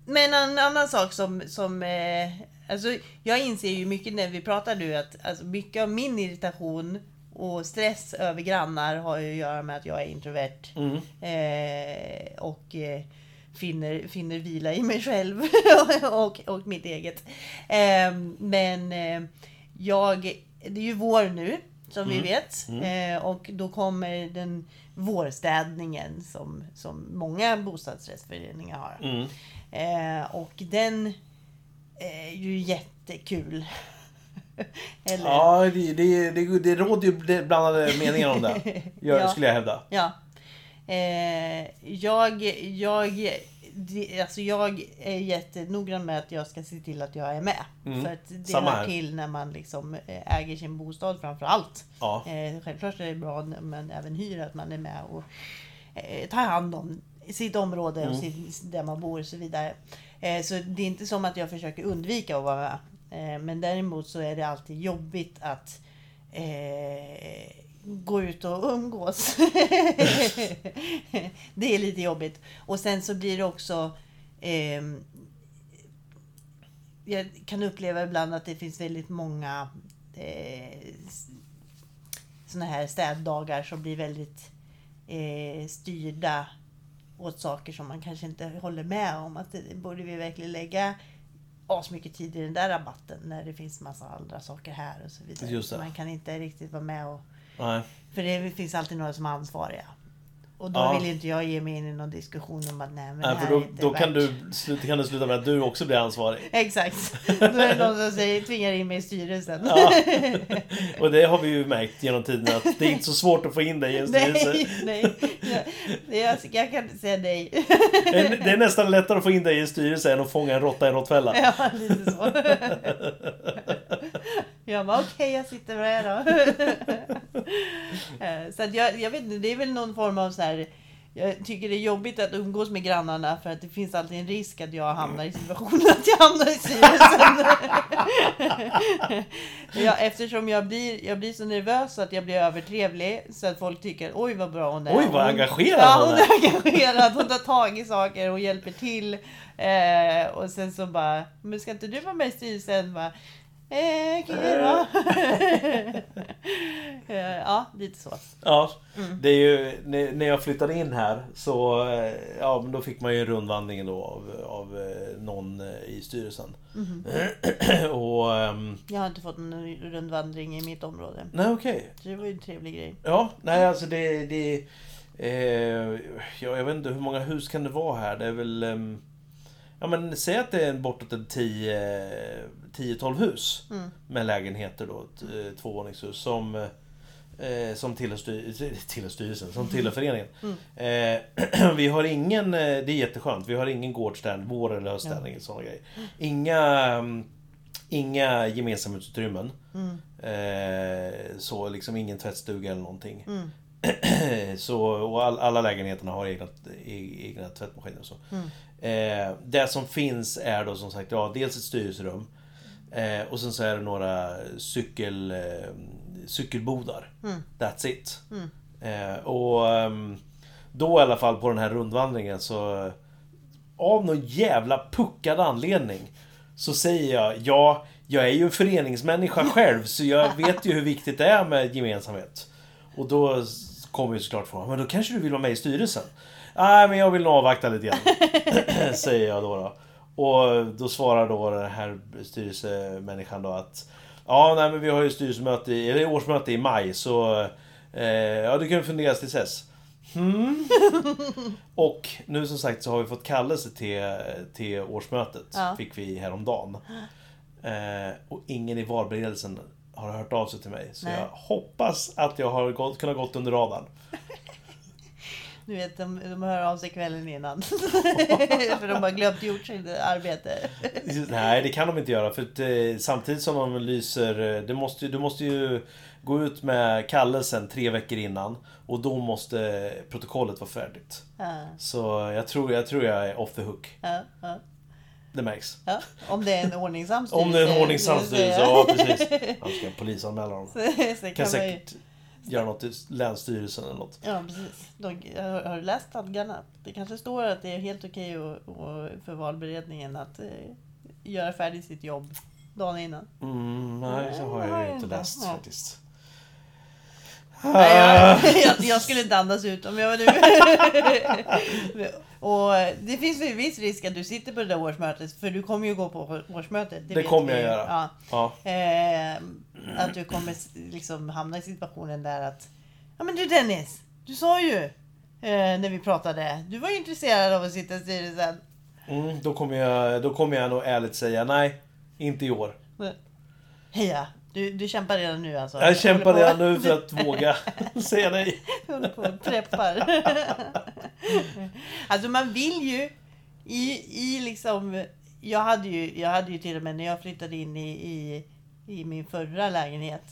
Men en annan sak som, som eh, alltså jag inser ju mycket när vi pratar nu att alltså mycket av min irritation och stress över grannar har ju att göra med att jag är introvert. Mm. Eh, och eh, finner, finner vila i mig själv och, och mitt eget. Eh, men jag, det är ju vår nu som vi vet. Eh, och då kommer den vårstädningen som, som många bostadsrättsföreningar har. Mm. Eh, och den är ju jättekul. Eller? ja det, det, det, det råder ju blandade meningar om det. Gör, Ja. Skulle jag hävda. Ja. Eh, jag, jag, alltså jag är jättenoggrann med att jag ska se till att jag är med. Mm. För att det Samma hör här. till när man liksom eh, äger sin bostad framför allt. Ja. Eh, självklart är det bra när man även hyr att man är med och eh, tar hand om sitt område och Mm. sitt, där man bor och så vidare. Eh, så det är inte som att jag försöker undvika att vara med. Eh, men däremot så är det alltid jobbigt att eh, gå ut och umgås. det är lite jobbigt. Och sen så blir det också eh, jag kan uppleva ibland att det finns väldigt många eh, såna här städdagar som blir väldigt eh, styrda åt saker som man kanske inte håller med om. Att det, borde vi verkligen lägga asmycket tid i den där rabatten när det finns massa andra saker här och så vidare. Man kan inte riktigt vara med och... Nej. För det finns alltid några som är ansvariga. Och då Ja. vill inte jag ge mig in i någon diskussion om att nej men det Nej, här för då, är inte då värt. kan, du, kan det sluta med att du också blir ansvarig. Exakt. Då är det någon som säger, tvingar in mig i styrelsen. Ja. Och det har vi ju märkt genom tiden att det är inte så svårt att få in dig i en styrelse. nej, nej. Jag, jag, jag kan inte säga nej. Det är- det är nästan lättare att få in dig i en styrelse än att fånga en råtta i en råttfälla. Ja, lite så. Jag bara okej, jag sitter med då. Eh, Så att jag, jag vet inte, det är väl någon form av så här. Jag tycker det är jobbigt att umgås med grannarna för att det finns alltid en risk att jag hamnar i situationen att jag hamnar i styrelsen. ja, eftersom jag blir, jag blir så nervös att jag blir övertrevlig. Så att folk tycker oj vad bra hon är. Oj, vad hon, engagerad ja, hon hon är. är. engagerad. Hon tar tag i saker och hjälper till. Eh, och sen så bara, men ska inte du vara med i styrelsen? Bara, Eh, då. Eh, ja, lite så. Ja, Mm. det är ju när jag flyttade in här så eh, ja, men då fick man ju en rundvandring då av, av eh, någon eh, i styrelsen. Mhm. och... ehm, Jag har inte fått en rundvandring i mitt område. nej okej. Så det var ju en trevlig grej. Ja, nej alltså det... det eh, ja, jag vet inte hur många hus kan det vara här? Det är väl... ehm, ja men säg att det är bortåt en 10 10-12 hus. Mm. Med lägenheter då, ett eh, tvåvåningshus som... Eh, som tillhör, styr, tillhör styrelsen, som tillhör föreningen. Eh, vi har ingen, eh, det är jätteskönt, vi har ingen gårdsstädning, vår eller höststädning och sådana grejer. Inga, mm, inga gemensamma utrymmen. Mm. Eh, så liksom ingen tvättstuga eller någonting. Mm. så, och all, alla lägenheterna har egna, e- egna tvättmaskiner och så. Mm. Eh, det som finns är då som sagt, ja, dels ett styrelserum. Eh, och sen så är det några cykel, eh, cykelbodar. Mm. That's it. Mm. Eh, och ehm, då i alla fall på den här rundvandringen så av någon jävla puckad anledning så säger jag ja, jag är ju en föreningsmänniska själv så jag vet ju hur viktigt det är med gemensamhet. Och då kommer ju såklart frågan, men då kanske du vill vara med i styrelsen? Nej, men jag vill nog avvakta lite grann. säger jag då, då. Och då svarar då den här styrelsemänniskan då att Ja, nej men vi har ju styrelsemöte, i, eller årsmöte i maj så eh, Ja, du kan fundera tills dess. Hmm. Och nu som sagt så har vi fått kallelse till, till årsmötet. Ja. Fick vi häromdagen. Eh, och ingen i valberedelsen har hört av sig till mig. Så Nej. jag hoppas att jag har gått, kunnat gått under radarn. Du vet, de, de hör av sig kvällen innan. För de har glömt gjort sitt arbete. Nej, det kan de inte göra. För att, eh, samtidigt som de lyser... eh, Det måste, du måste ju gå ut med kallelsen tre veckor innan. Och då måste protokollet vara färdigt. Ja, Så jag tror jag, tror jag är off the hook. ja, ja, Det märks. ja. Om det är en ordningsam styrelse. Om det är en ordningsam styrelse, ja precis. Jag ska polisanmäla dem. Så, så Kan kan man ju, säkert göra något i Länsstyrelsen eller något. ja, precis. De, har, du läst stadgarna? Det kanske står att det är helt okej och för valberedningen att eh, göra färdigt sitt jobb dagen innan. Mm, nej, så har jag ju inte läst faktiskt. Nej, Ah. jag, jag, jag skulle inte andas ut om jag var du. och det finns ju viss risk att du sitter på det där årsmötet, för du kommer ju gå på årsmötet. Det vet kommer jag göra. Ja. Ja. Eh, att du kommer liksom hamna i situationen där att Ja men du Dennis, du sa ju eh, när vi pratade, du var ju intresserad av att sitta i styrelsen. Mm, då, kommer jag, då kommer jag nog ärligt säga nej, inte i år. Heja, du, du kämpar redan nu alltså? Jag kämpar redan nu för att våga säga nej. håller på och preppar. alltså man vill ju i, i liksom... Jag hade, ju, jag hade ju till och med när jag flyttade in i, i, i min förra lägenhet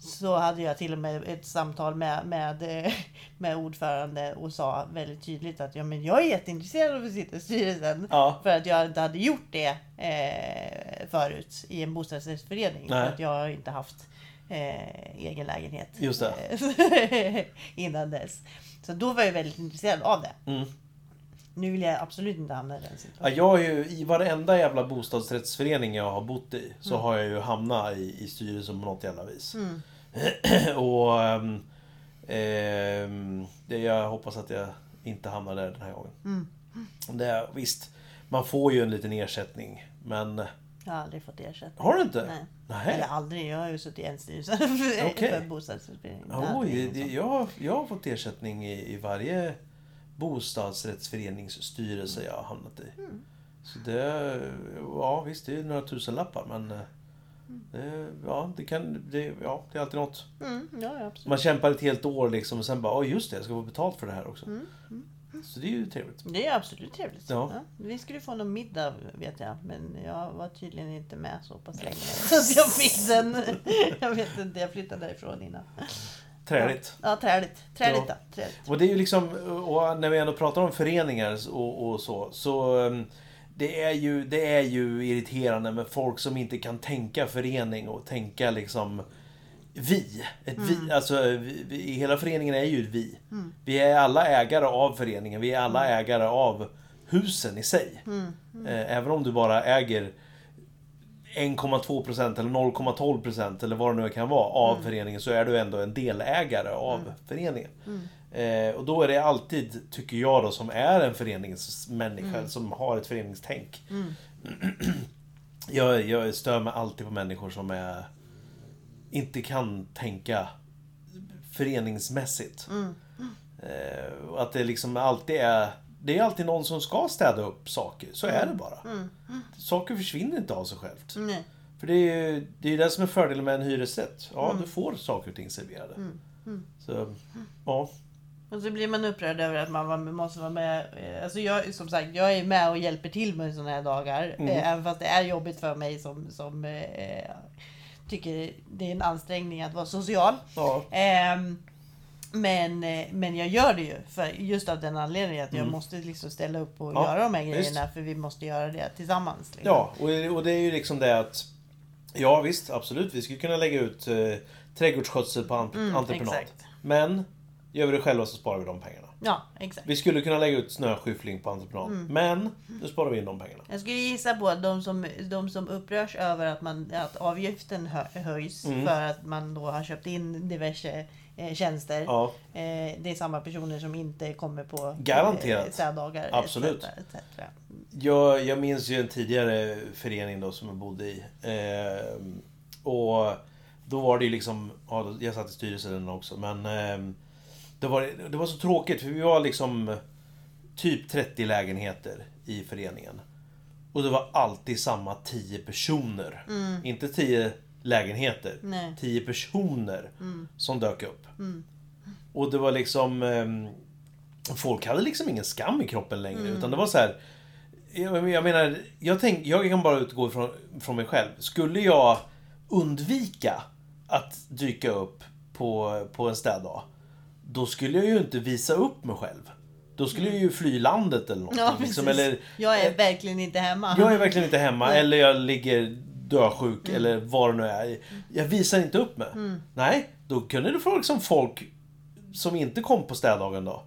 så hade jag till och med ett samtal med, med, eh, med ordförande och sa väldigt tydligt att ja, men jag är jätteintresserad av att sitta i styrelsen. Ja. För att jag inte hade gjort det eh, förut i en bostadsrättsförening. För att jag har inte haft eh, egen lägenhet Just det. eh, innan dess. Så då var jag väldigt intresserad av det. Mm. Nu vill jag absolut inte hamna i den Ja, situationen. jag har ju, I varenda jävla bostadsrättsförening jag har bott i så Mm. har jag ju hamnat i, i styrelsen på något jävla vis. Mm. och ehm, det, jag hoppas att jag inte hamnar där den här gången. Mm. Det, är- visst, man får ju en liten ersättning. Men Jag har aldrig fått ersättning. har du inte? Nej. Nej. Eller aldrig, jag har ju suttit i en styrelse för, Okej. för bostadsrättsförening. Det har aldrig Oj, varit det, så. jag, har- jag har fått ersättning i, i varje bostadsrättsföreningsstyrelse jag har hamnat i. Mm. Så det, ja visst det är några tusen lappar men eh, det, ja, det, kan, det, ja, det är alltid något. Mm, ja, ja. Man kämpar ett helt år liksom och sen bara, oj just det, jag ska få betalt för det här också. Mm, Så det är ju trevligt. Det är absolut trevligt. Ja. Vi skulle få någon middag vet jag. Men jag var tydligen inte med så pass länge. Så jag fick den. Jag vet inte, jag flyttade därifrån innan. Träligt. Ja, träligt. Träligt Ja. Träligt. Och det är ju liksom, och när vi ändå pratar om föreningar och, och så, så um, det är, ju, det är ju irriterande med folk som inte kan tänka förening och tänka liksom vi. Ett vi alltså, vi, vi, hela föreningen är ju ett vi. Vi är alla ägare av föreningen. Vi är alla ägare av husen i sig. Eh, Även om du bara äger 1,2% eller 0,12% eller vad det nu kan vara av föreningen så är du ändå en delägare av föreningen. Eh, och då är det alltid, tycker jag då, som är en föreningsmänniska, som har ett föreningstänk. jag, jag stör mig alltid på människor som är, inte kan tänka föreningsmässigt. Eh, och att det liksom alltid är det är alltid någon som ska städa upp saker. Så är det bara. Saker försvinner inte av sig självt. Nej. För det är ju det, är det som är fördelen med en hyresrätt. Ja, du får saker och ting serverade. Så, ja. Och så blir man upprörd över att man måste vara med. Eh, Alltså jag, som sagt, jag är med och hjälper till med sådana här dagar. Mm. eh, Även fast det är jobbigt för mig som, som eh, tycker det är en ansträngning att vara social. ja. Ehm, men, eh, men jag gör det ju för just av den anledningen att jag måste liksom ställa upp och Mm. Ja, göra de här visst. grejerna. För vi måste göra det tillsammans. Liksom. Ja, och, och det är ju liksom det att... Ja visst, absolut. Vi skulle kunna lägga ut eh, trädgårdsskötsel på ent- entreprenad. exakt. Men gör vi det själva så sparar vi de pengarna. ja, exakt. Vi skulle kunna lägga ut snöskyffling på entreprenad. Men nu sparar vi in de pengarna. Jag skulle gissa på att de som, de som upprörs över att, man, att avgiften hö, höjs Mm. för att man då har köpt in diverse eh, tjänster. Ja, Eh, det är samma personer som inte kommer på Garanterat. eh, städdagar. Absolut. Etc, etc. jag, jag minns ju en tidigare förening då som jag bodde i. Eh, och då var det ju liksom... Ja, jag satt i styrelsen också, men... Eh, det, var, det var så tråkigt, för vi var liksom typ 30 lägenheter i föreningen. Och det var alltid samma 10 personer. Inte 10 lägenheter. Nej. 10 personer som dök upp. Och det var liksom... ehm, folk hade liksom ingen skam i kroppen längre. Utan det var så här... Jag, jag menar, jag, tänk, jag kan bara utgå ifrån från mig själv. Skulle jag undvika att dyka upp på, på en städdag, då skulle jag ju inte visa upp mig själv. Då skulle jag ju fly landet eller någonting. Ja, liksom, eller, jag är verkligen inte hemma. jag är verkligen inte hemma, eller jag ligger dösjuk, eller vad det nu är. Jag visar inte upp mig. Nej, då kunde det få liksom folk som inte kom på städdagen då.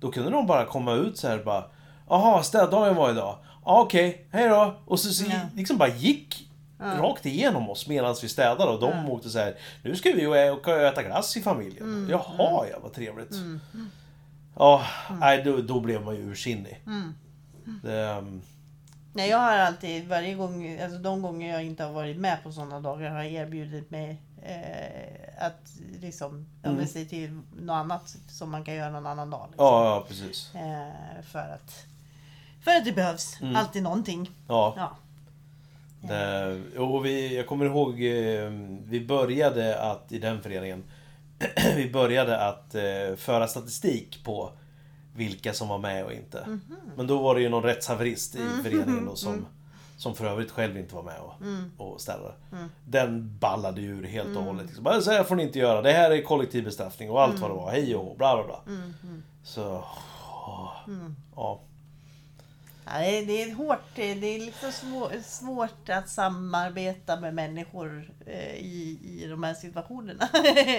Då kunde de bara komma ut så här bara. Jaha, städdagen var idag. Ja, okej, hej då. Och så, så Ja. liksom bara gick rakt igenom oss medan vi städade. Och de åkte så här. Nu ska vi åka och äta glass i familjen. Mm, Jaha, ja, vad trevligt. Ja, nej, då, då blev man ju ursinnig. Mm. Det, ehm, Nej, jag har alltid, varje gång, alltså de gånger jag inte har varit med på sådana dagar har jag erbjudit mig eh, att liksom, ja, Mm. men se till något annat som man kan göra någon annan dag. Liksom. ja, ja, precis. Eh, för, att, för att det behövs alltid någonting. Ja. Ja. Det, och vi, jag kommer ihåg, eh, vi började att, i den föreningen, vi började att eh, föra statistik på vilka som var med och inte. Mhm. Men då var det ju någon rättshaverist i föreningen då som, Mm. som för övrigt själv inte var med och, och ställde. Den ballade ju ur helt Mm. och hållet. Liksom. Så här får ni inte göra, det här är kollektiv bestraffning och allt vad det Mm. var. Hej och bla bla bla. Så, åh, Mm. ja. Ja, det, är, hårt, det är liksom svår, svårt att samarbeta med människor eh, i, i de här situationerna.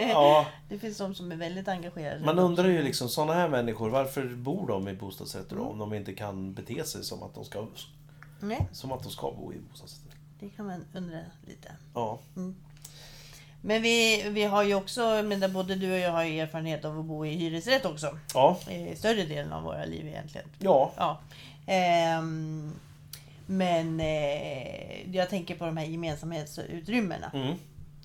ja. Det finns de som är väldigt engagerade. Man undrar ju liksom, sådana här människor, varför bor de i bostadsrätter Mm. då? Om de inte kan bete sig som att de ska, Nej, som att de ska bo i bostadsrätter. det kan man undra lite. Ja. Men vi, vi har ju också, men både du och jag har erfarenhet av att bo i hyresrätt också. Ja. Eh, större delen av våra liv egentligen. Ja. Ja. Ehm, men eh, jag tänker på de här gemensamhetsutrymmena. Mm.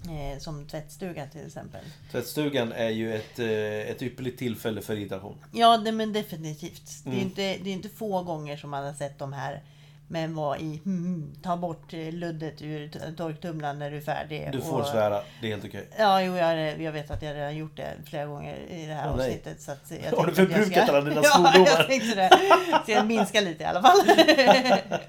Eh, som tvättstugan till exempel. Tvättstugan är ju ett, eh, ett ypperligt tillfälle för irritation. Ja, det, men definitivt. Det, är Mm. inte, det är inte få gånger som man har sett de här men var i mm, ta bort eh, luddet ur torktumlaren när du är färdig. Du får och, svära, det är helt okej. Ja, jo, jag, jag vet att jag redan gjort det flera gånger i det här nej. avsnittet. Så att jag Har du förbrukat ska- alla dina Ja, svordomar? jag tänkte det. Så jag minskar lite i alla fall.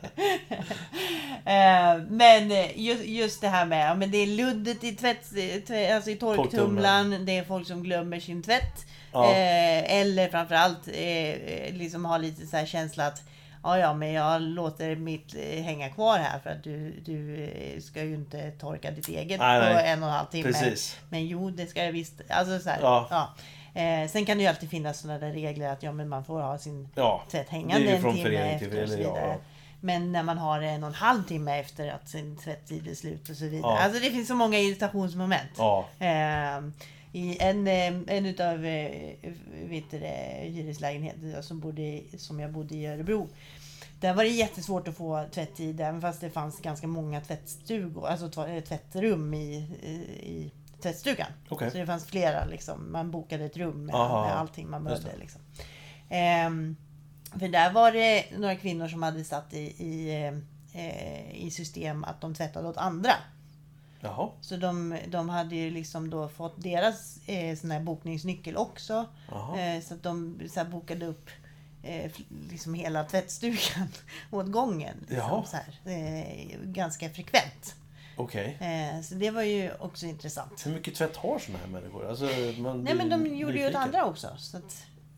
Eh, men eh, just, just det här med, ja, men det är luddet i, tvätt, tvätt, alltså i torktumlaren, det är folk som glömmer sin tvätt. Ja. Eh, eller framförallt eh, liksom har lite så här känsla att Ja, ja, men jag låter mitt eh, hänga kvar här för att du, du eh, ska ju inte torka ditt eget Nej, på nej. en och en halv timme. Precis. Men jo, det ska jag visst. Alltså så här, Ja. ja. Eh, sen kan det ju alltid finnas sådana där regler att ja, men man får ha sin Ja, tvätt hängande en timme efter och så vidare. ja. Men när man har en och en halv timme efter att sin tvättid är slut och så vidare. Ja. Alltså det finns så många irritationsmoment. Ja, Eh, I en, eh, en utav eh, vet du det, hyreslägenheter som, bodde, som jag bodde i Örebro. Där var det jättesvårt att få tvättid även fast det fanns ganska många tvättstugor, alltså tv- tvättrum i, i, i tvättstugan. Okej. Så det fanns flera liksom. Man bokade ett rum med, Aha, med allting man behövde. Liksom. Ehm, för där var det några kvinnor som hade satt i, i, eh, i system att de tvättade åt andra. jaha. Så de, de hade ju liksom då fått deras eh, sån här bokningsnyckel också. Eh, så att de så bokade upp eh, liksom hela tvättstugan åt gången. Liksom, så här, eh, ganska frekvent. Okej. Eh, så det var ju också intressant. Hur mycket tvätt har såna här människor? Alltså, man Nej men de blir gjorde ju åt nyfiken. andra också. Så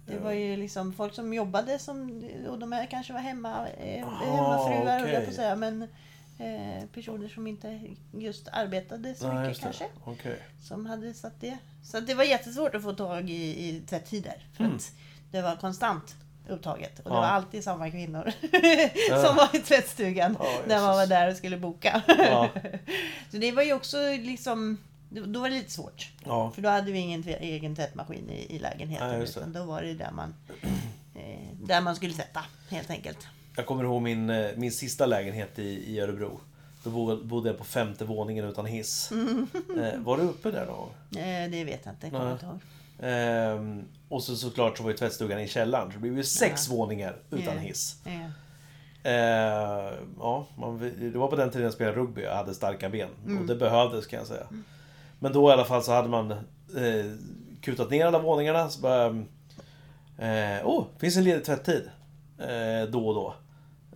det Ja. var ju liksom folk som jobbade som, och de här kanske var hemma, eh, Aha, hemmafruar jag på säga. Men eh, personer som inte just arbetade så Nej, mycket kanske. Okej. som hade satt det. Så det var jättesvårt att få tag i, i tvättider. För Mm. att det var konstant upptaget. Och det Ja. var alltid samma kvinnor Ja. som var i tvättstugan Ja, när man var där och skulle boka. Ja. Så det var ju också liksom, då var det lite svårt. Ja. För då hade vi ingen egen tvättmaskin i, i lägenheten. Det. utan då var det där man, eh, där man skulle tvätta helt enkelt. Jag kommer ihåg min, eh, min sista lägenhet i, i Örebro. Då bo- bodde jag på femte våningen utan hiss. Mm. Eh, var du uppe där då? Eh, det vet jag inte, kommer jag inte ihåg. Ehm, och så såklart så var ju tvättstugan i källaren. Så det blev ju sex Ja. våningar utan hiss. Ja. Eh, ja, man, det var på den tiden jag spelade rugby och hade starka ben. Och det behövdes kan jag säga. Men då i alla fall så hade man eh, kutat ner alla våningarna. Så bara... Eh, oh, finns en ledig tvätttid. Eh, då och då.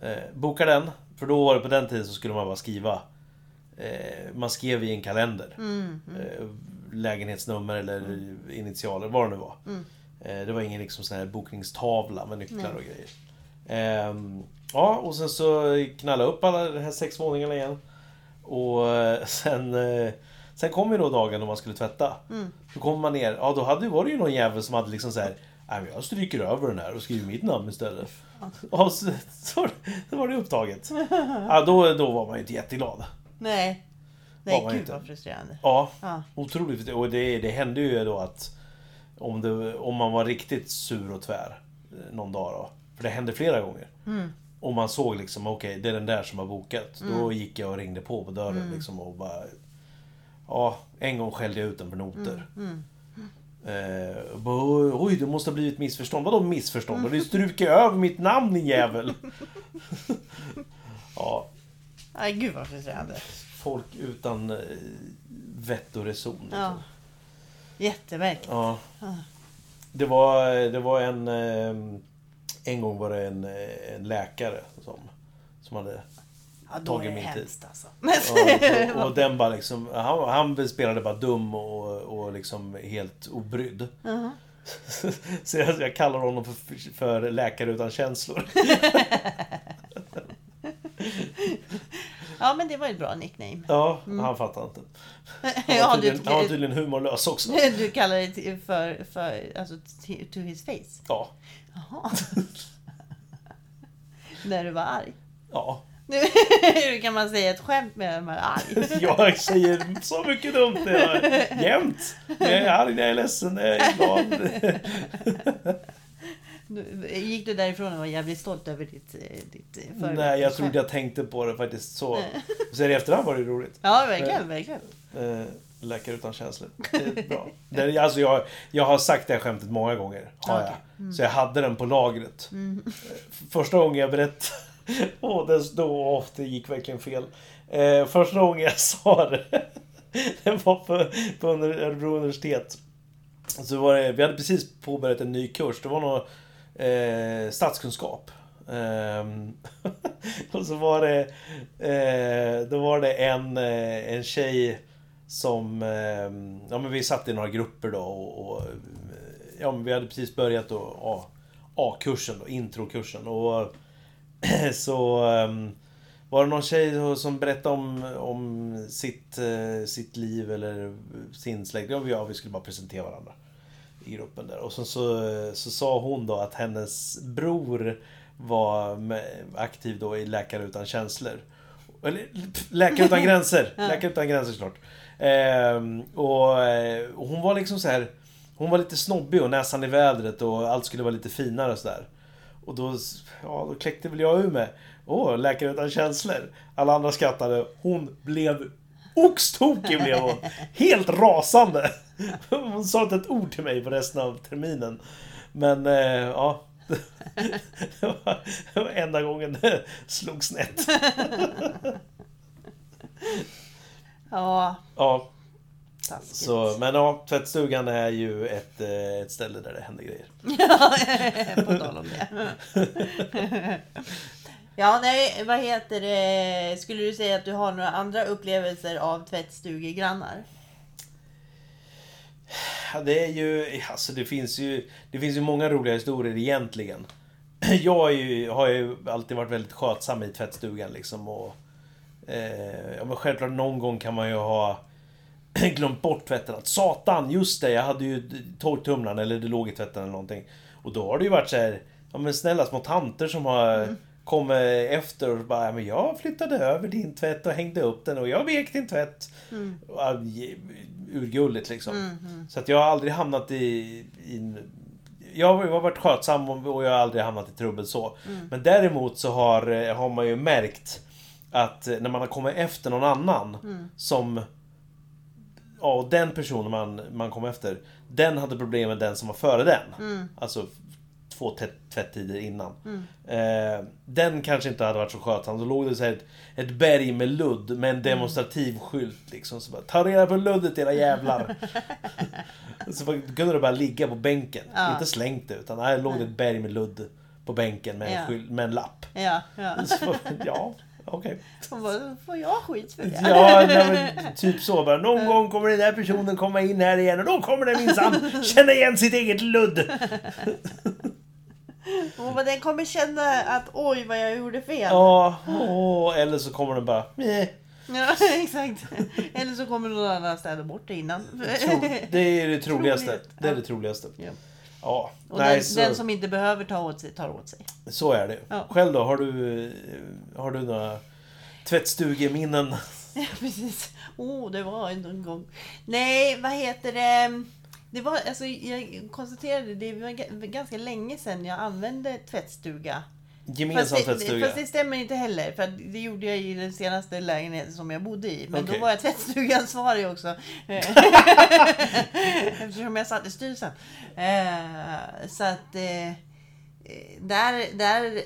Eh, boka den. För då var det på den tiden så skulle man bara skriva. Eh, man skrev i en kalender. Eh, lägenhetsnummer eller initialer, vad det nu var. Eh, det var ingen liksom sån här bokningstavla med nycklar och grejer. Ehm, ja, och sen så knalla upp alla de här sex våningarna igen. Och eh, sen, eh, sen kom ju då dagen då man skulle tvätta. Då kommer man ner, ja då hade, var det ju någon jävel som hade liksom så här. Nej men jag stryker över den här och skriver mitt namn istället. Och så, så, så var det upptaget. Ja, då, då var man ju inte jätteglad. Nej. Nej, gud inte. vad frustrerande. Ja, Ja. otroligt. Och det, det hände ju då att om, det, om man var riktigt sur och tvär eh, någon dag då. För det hände flera gånger. Och man såg liksom, okej, det är den där som har bokat. Då gick jag och ringde på på dörren liksom och bara... Ja, en gång skällde jag ut den för noter. Eh, och bara, Oj, det måste ha blivit missförstånd. Vadå missförstånd? Har du strukit över mitt namn din jävel? ja, Nej, gud vad frustrerande. Folk utan eh, vett och reson. Liksom. Ja. Jättemärkligt. Ja. Det var, det var en... eh, En gång var det en, eh, en läkare som, som hade... Ja, då är tagit det min tid. alltså. Ja, och, och den bara liksom... Han, han spelade bara dum och, och liksom helt obrydd. Mhm. Så jag, jag kallar honom för, för läkare utan känslor. Ja, men det var ett bra nickname. Ja, han fattar inte. Han var, Ja, tydligen, du, han var tydligen humorlös också. du kallar det för, för alltså, to his face? Ja. Jaha. När du var arg? Ja. Nu hur kan man säga ett skämt med att man är arg? Jag säger så mycket dumt när jag är jämt. När jag är arg, när jag är ledsen, när jag är glad. Gick du därifrån och var jävligt stolt över ditt, eh, ditt eh, för- Nej, jag trodde jag tänkte på det faktiskt så. Så i efterhand var det roligt. Ja, verkligen, verkligen. Eh, läkare utan känslor. Det är bra. Det, alltså jag, jag har sagt det här skämtet många gånger. Har jag. Så jag hade den på lagret. Eh, Första gången jag berättade. Åh, det, då, åh, det gick verkligen fel. Eh, första gången jag sa det. Det var på, på Örebro universitet. Så var det, vi hade precis påbörjat en ny kurs. Det var nog eh, statskunskap. Ehm, och så var det, eh, då var det en, eh, en tjej som, eh, ja men vi satt i några grupper då och, och eh, ja men vi hade precis börjat då A-kursen, då, introkursen och så ehm, var det någon tjej som berättade om, om sitt, eh, sitt liv eller sin släkt. Ja, vi skulle bara presentera varandra i gruppen där. Och så, så, så sa hon då att hennes bror var aktiv då i Läkare Utan Känslor. Eller Läkare Utan Gränser. Läkare Utan Gränser såklart. Ehm, och, eh, och hon var liksom så här. Hon var lite snobbig och näsan i vädret och allt skulle vara lite finare och sådär. Och då, ja, då kläckte väl jag ur mig. Åh, Läkare Utan Känslor. Alla andra skrattade. Hon blev oxtokig blev hon. Helt rasande. Hon sa inte ett ord till mig på resten av terminen. Men, eh, ja. Det var, det var enda gången det slog snett. Ja, Ja, taskigt. så, men ja, tvättstugan är ju ett, eh, ett ställe där det händer grejer. På tal om det. Ja, nej, vad heter det? Skulle du säga att du har några andra upplevelser av tvättstugegrannar? Det är ju, alltså det finns ju, det finns ju många roliga historier egentligen. Jag ju, har ju alltid varit väldigt skötsam i tvättstugan liksom och... Eh, ja men självklart någon gång kan man ju ha glömt bort tvätten. Att satan, just det, jag hade ju torktumlaren eller det låg i tvätten eller någonting. Och då har det ju varit så här, ja men snälla små tanter som har kommit efter och bara, ja, men jag flyttade över din tvätt och hängde upp den och jag vek din tvätt. Ge- Urgulligt liksom. Så att jag har aldrig hamnat i, i jag har varit skötsam och jag har aldrig hamnat i trubbel så. Men däremot så har, eh, har man ju märkt att eh, när man har kommit efter någon annan som... Ja, och den personen man, man kom efter, den hade problem med den som var före den. Alltså två tvätt- tvättider innan. Eh, den kanske inte hade varit så skötsam. Då låg det så ett, ett berg med ludd med en demonstrativ skylt. Liksom, så bara, Ta reda på luddet era jävlar! så kunde det bara ligga på bänken. Ja. Inte slängt det, utan här låg det ett berg med ludd på bänken med en, Ja. skylt, med en lapp. Ja, ja. Så, ja, okej. Vad får jag skit för det? Ja, nej, men typ så bara. Någon gång kommer den där personen komma in här igen och då kommer den minsann känna igen sitt eget ludd. Och vad den kommer känna att oj vad jag gjorde fel. Ja, åh, eller så kommer den bara... Meh. Ja, exakt. Eller så kommer någon annan städa bort det innan. Det är det troligaste. Det är det troligaste. Ja. Ja, Och nej, den, så, den som inte behöver ta åt sig, tar åt sig. så är det. Ja. Själv då? Har du, har du några tvättstugeminnen? Ja, precis. Oh, det var en gång. Nej, vad heter det? Det var, alltså, jag konstaterade det var ga- ganska länge sedan jag använde tvättstuga. Gemensam Fast det, tvättstuga? fast det stämmer inte heller. För det gjorde jag i den senaste lägenheten som jag bodde i. Men Okej. då var jag tvättstugeansvarig också. Eftersom jag satt i styrelsen. Eh, Så att eh, där, där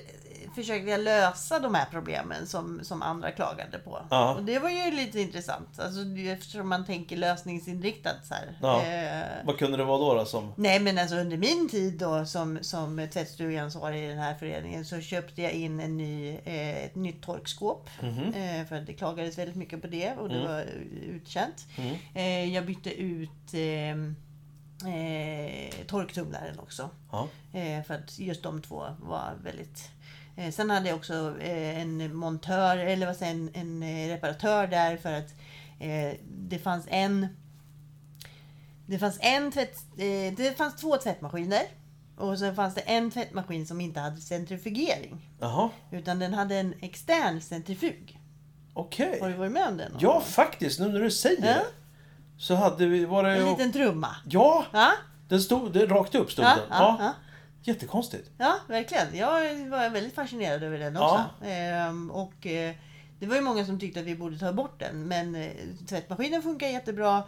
försökte jag lösa de här problemen som, som andra klagade på. Ja. Och det var ju lite intressant. Alltså, eftersom man tänker lösningsinriktat så här. Ja. Eh, Vad kunde det vara då? då som... Nej men alltså under min tid då som, som tvättstugeansvarig i den här föreningen så köpte jag in en ny, eh, ett nytt torkskåp. Mhm. Eh, för det klagades väldigt mycket på det och det Mm. var utkänt. Mm. Eh, jag bytte ut eh, eh, torktumlaren också. Ja. Eh, för att just de två var väldigt... Eh, sen hade jag också eh, en montör, eller vad säger en, en eh, reparatör där för att det fanns en... Det fanns en tvätt... Det fanns två tvättmaskiner. Och sen fanns det en tvättmaskin som inte hade centrifugering. Jaha, Utan den hade en extern centrifug. okej. Har du varit med om den? Ja, gång? faktiskt. Nu när du säger Ja. det. Så hade vi... Var det... En liten trumma. Ja! Ja, Den stod... Det rakt upp stod ja, den. ja, ja. Jättekonstigt. Ja, verkligen. Jag var väldigt fascinerad över den också. Ehm, och eh, det var ju många som tyckte att vi borde ta bort den. Men eh, tvättmaskinen funkar jättebra.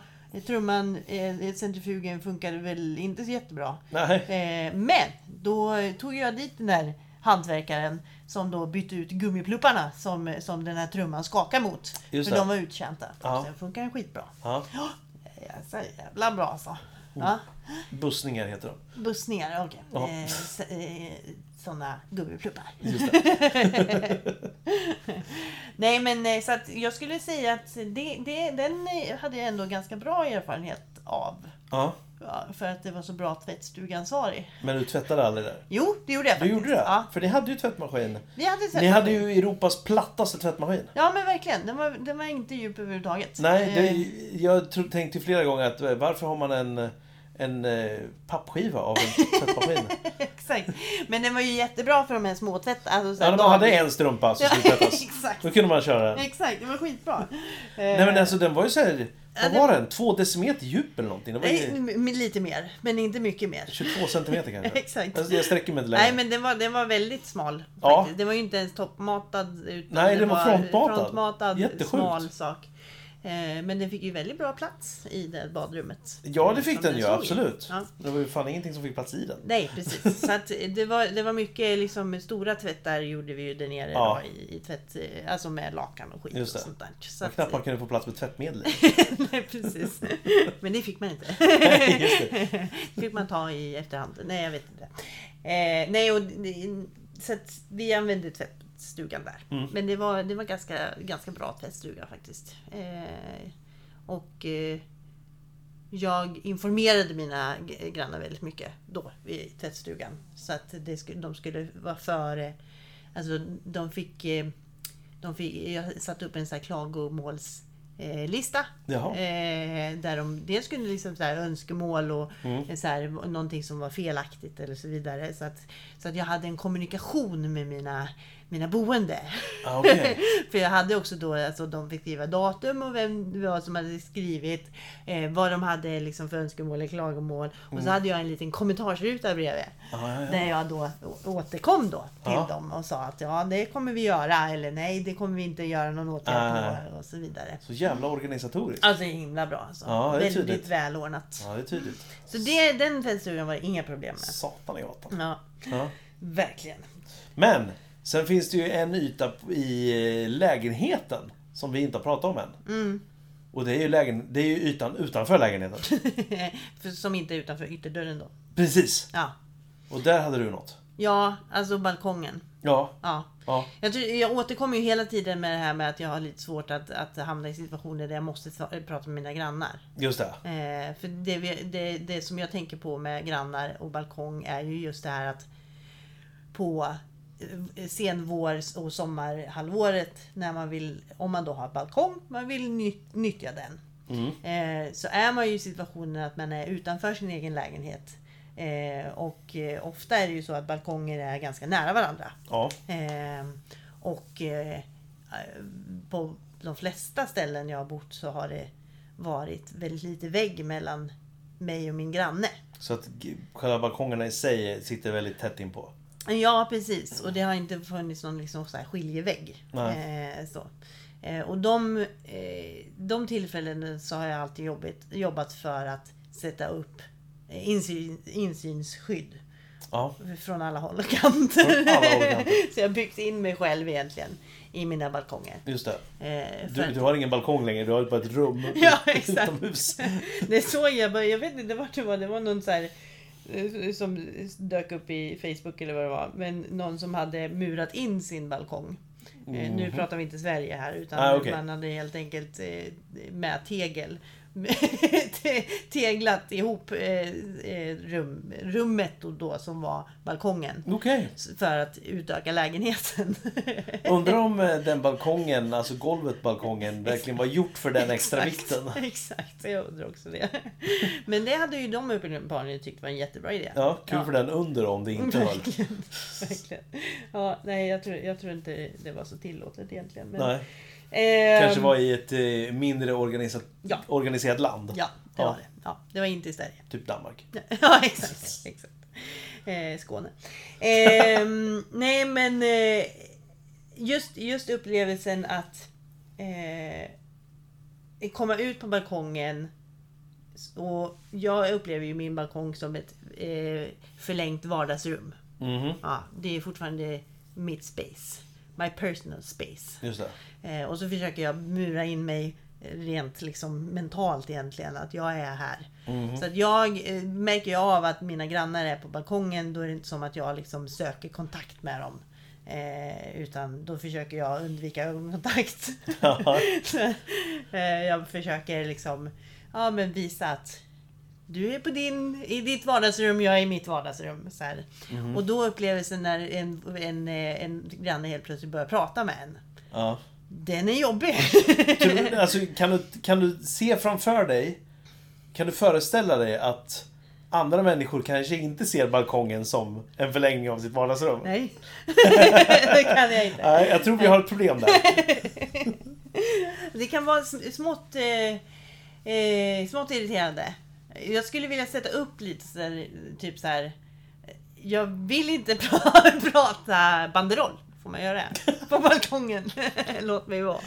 Trumman, eh, centrifugen funkade väl inte så jättebra. Nej. Eh, men då tog jag dit den där hantverkaren som då bytte ut gummiplupparna som, som den här trumman skakar mot. Just för det. de var uttjänta. Ja. Sen funkar den skitbra. Ja. Ja, så jävla bra alltså. Ja. Bussningar heter de. Bussningar, okej. Ja. Eh, eh, sådana det. Nej men eh, så att jag skulle säga att det, det, den hade jag ändå ganska bra erfarenhet av. Ja. För att det var så bra tvättstugansvarig. Men du tvättade aldrig där? Jo, det gjorde jag Du faktiskt. gjorde det? Ja, För ni hade ju tvättmaskin. vi hade Ni tvättmaskin. hade ju Europas plattaste tvättmaskin. Ja, men verkligen. Den var, den var inte djup överhuvudtaget. Nej, det, Eh, jag tro- tänkte flera gånger att eh, varför har man en, en eh, pappskiva av en tvättmaskin? Exakt. Men den var ju jättebra för de här små tvätt... Alltså, så Ja, man hade en strumpa som skulle tvättas. exakt. Då kunde man köra den. Exakt, det var skitbra. Nej men alltså den var ju såhär, vad det- var den? Två decimeter djup eller någonting? Den Nej, ju lite mer, men inte mycket mer. 22 centimeter kanske? Exakt. Alltså, jag sträcker mig inte längre. Nej, men den var, den var väldigt smal. Ja. Faktiskt. Den var ju inte ens toppmatad. Utan Nej, den var frontmatad. frontmatad Jättesjukt. smal sak. Eh, Men den fick ju väldigt bra plats i det badrummet. Ja det fick den ju, absolut. Ja. Det var ju fan ingenting som fick plats i den. Nej, precis. Så att det, var, det var mycket liksom stora tvättar gjorde vi ju där nere Ja. då, i, i tvätt, eh, alltså med lakan och skit och sånt där. Så att, knappt man kunde få plats med tvättmedel nej, precis. Men det fick man inte. Nej, just det. Det fick man ta i efterhand. Nej, jag vet inte. Eh, nej, och så att vi använde tvättstugan där. Mm. Men det var, det var ganska, ganska bra tvättstuga faktiskt. Eh, och eh, jag informerade mina grannar väldigt mycket då i tvättstugan. Så att det de skulle vara före. Alltså de fick, eh, de fick jag satte upp en sån här klagomåls lista. Eh, där de dels skulle liksom så här önskemål och Mm. så här, någonting som var felaktigt eller så vidare. Så att, så att jag hade en kommunikation med mina, mina boende. Ah, okej. För jag hade också då, alltså de fick skriva datum och vem det var som hade skrivit, eh, vad de hade liksom för önskemål eller klagomål. Och så hade jag en liten kommentarsruta bredvid. Ah, ja, ja. Där jag då återkom då till Ja. dem och sa att ja, det kommer vi göra. Eller nej, det kommer vi inte göra någon åtgärd Ah. på. Och så vidare. Så jävla organisatoriskt. Alltså himla bra. Alltså. Ja, det är Väldigt tydligt. välordnat. Ja, det är tydligt. Så det, den tvättstugan var det inga problem med. Satan i gatan. Ja. verkligen. Men, sen finns det ju en yta i lägenheten som vi inte har pratat om än. Mm. Och det är ju, lägen, det är ju ytan utanför lägenheten. Som inte är utanför ytterdörren då. Precis. Ja, Och där hade du något. ja alltså balkongen. Ja. Ja. Ja. Jag, tror, jag återkommer ju hela tiden med det här med att jag har lite svårt att, att hamna i situationer där jag måste sva- prata med mina grannar. Just det. Eh, för det, det, det som jag tänker på med grannar och balkong är ju just det här att på eh, sen vår och sommarhalvåret när man vill, om man då har balkong, man vill ny, nyttja den. Mm. Eh, så är man ju i situationen att man är utanför sin egen lägenhet. Eh, och eh, ofta är det ju så att balkonger är ganska nära varandra. Ja. Och på de flesta ställen jag har bott så har det varit väldigt lite vägg mellan mig och min granne. Så att själva balkongerna i sig sitter väldigt tätt inpå. Ja precis och det har inte funnits någon liksom så här skiljevägg. Eh, så. Eh, och de, eh, de tillfällen så har jag alltid jobbat, jobbat för att sätta upp eh, insyn, insynsskydd. Ja. Från alla håll och kanter. Håll så jag har byggt in mig själv egentligen i mina balkonger. Just det. Eh, Du, du har ingen balkong längre, du har bara ett rum Ja, exakt. utomhus. Det såg jag bara, jag vet inte vart det var. Det var någon så här som dök upp i Facebook eller vad det var. Men någon som hade murat in sin balkong. Eh, Nu pratar vi inte Sverige här utan Mhm. Ah, okej. man hade helt enkelt eh, med tegel te- teglat ihop eh, eh, rum, rummet och då som var balkongen. Okej. För att utöka lägenheten. Undrar om eh, den balkongen, alltså golvet balkongen, verkligen var gjort för den extra Exakt, vikten. Exakt, jag undrar också det. Men det hade ju de uppenbarligen tyckt var en jättebra idé. Ja, kul Ja. för den under om det inte höll. Verkligen. Verkligen. Ja, nej, jag tror, jag tror inte det var så tillåtet egentligen. Men, Nej. Ehm, Kanske var i ett eh, mindre organiserat, Ja. organiserat land. Ja, det Ja. var det. Ja, det var inte i Sverige. Typ Danmark. Ja, exakt. exakt. Eh, Skåne. Ehm, nej, men eh, just, just upplevelsen att eh, komma ut på balkongen. Och jag upplever ju min balkong som ett eh, förlängt vardagsrum. Mhm, Ja, det är fortfarande mitt space. My personal space. just det. Eh, och så försöker jag mura in mig rent liksom mentalt egentligen, att jag är här. Mhm. Så att jag eh, märker jag av att mina grannar är på balkongen, då är det inte som att jag liksom söker kontakt med dem. Eh, utan då försöker jag undvika ögonkontakt. Ja. eh, jag försöker liksom ja, men visa att Du är på din, i ditt vardagsrum, jag är i mitt vardagsrum. Så. Mhm. Och då upplevelsen när en, en, en granne helt plötsligt börjar prata med en. Ja. Den är jobbig. Tror du- Alltså, kan, du, kan du se framför dig, kan du föreställa dig att andra människor kanske inte ser balkongen som en förlängning av sitt vardagsrum? Nej, det kan jag inte. Nej, jag tror vi har ett problem där. Det kan vara sm- smått, eh, eh, smått irriterande. Jag skulle vilja sätta upp lite så här, typ så här. Jag vill inte pra- prata banderoll. Får man göra det? På balkongen. Låt mig vara.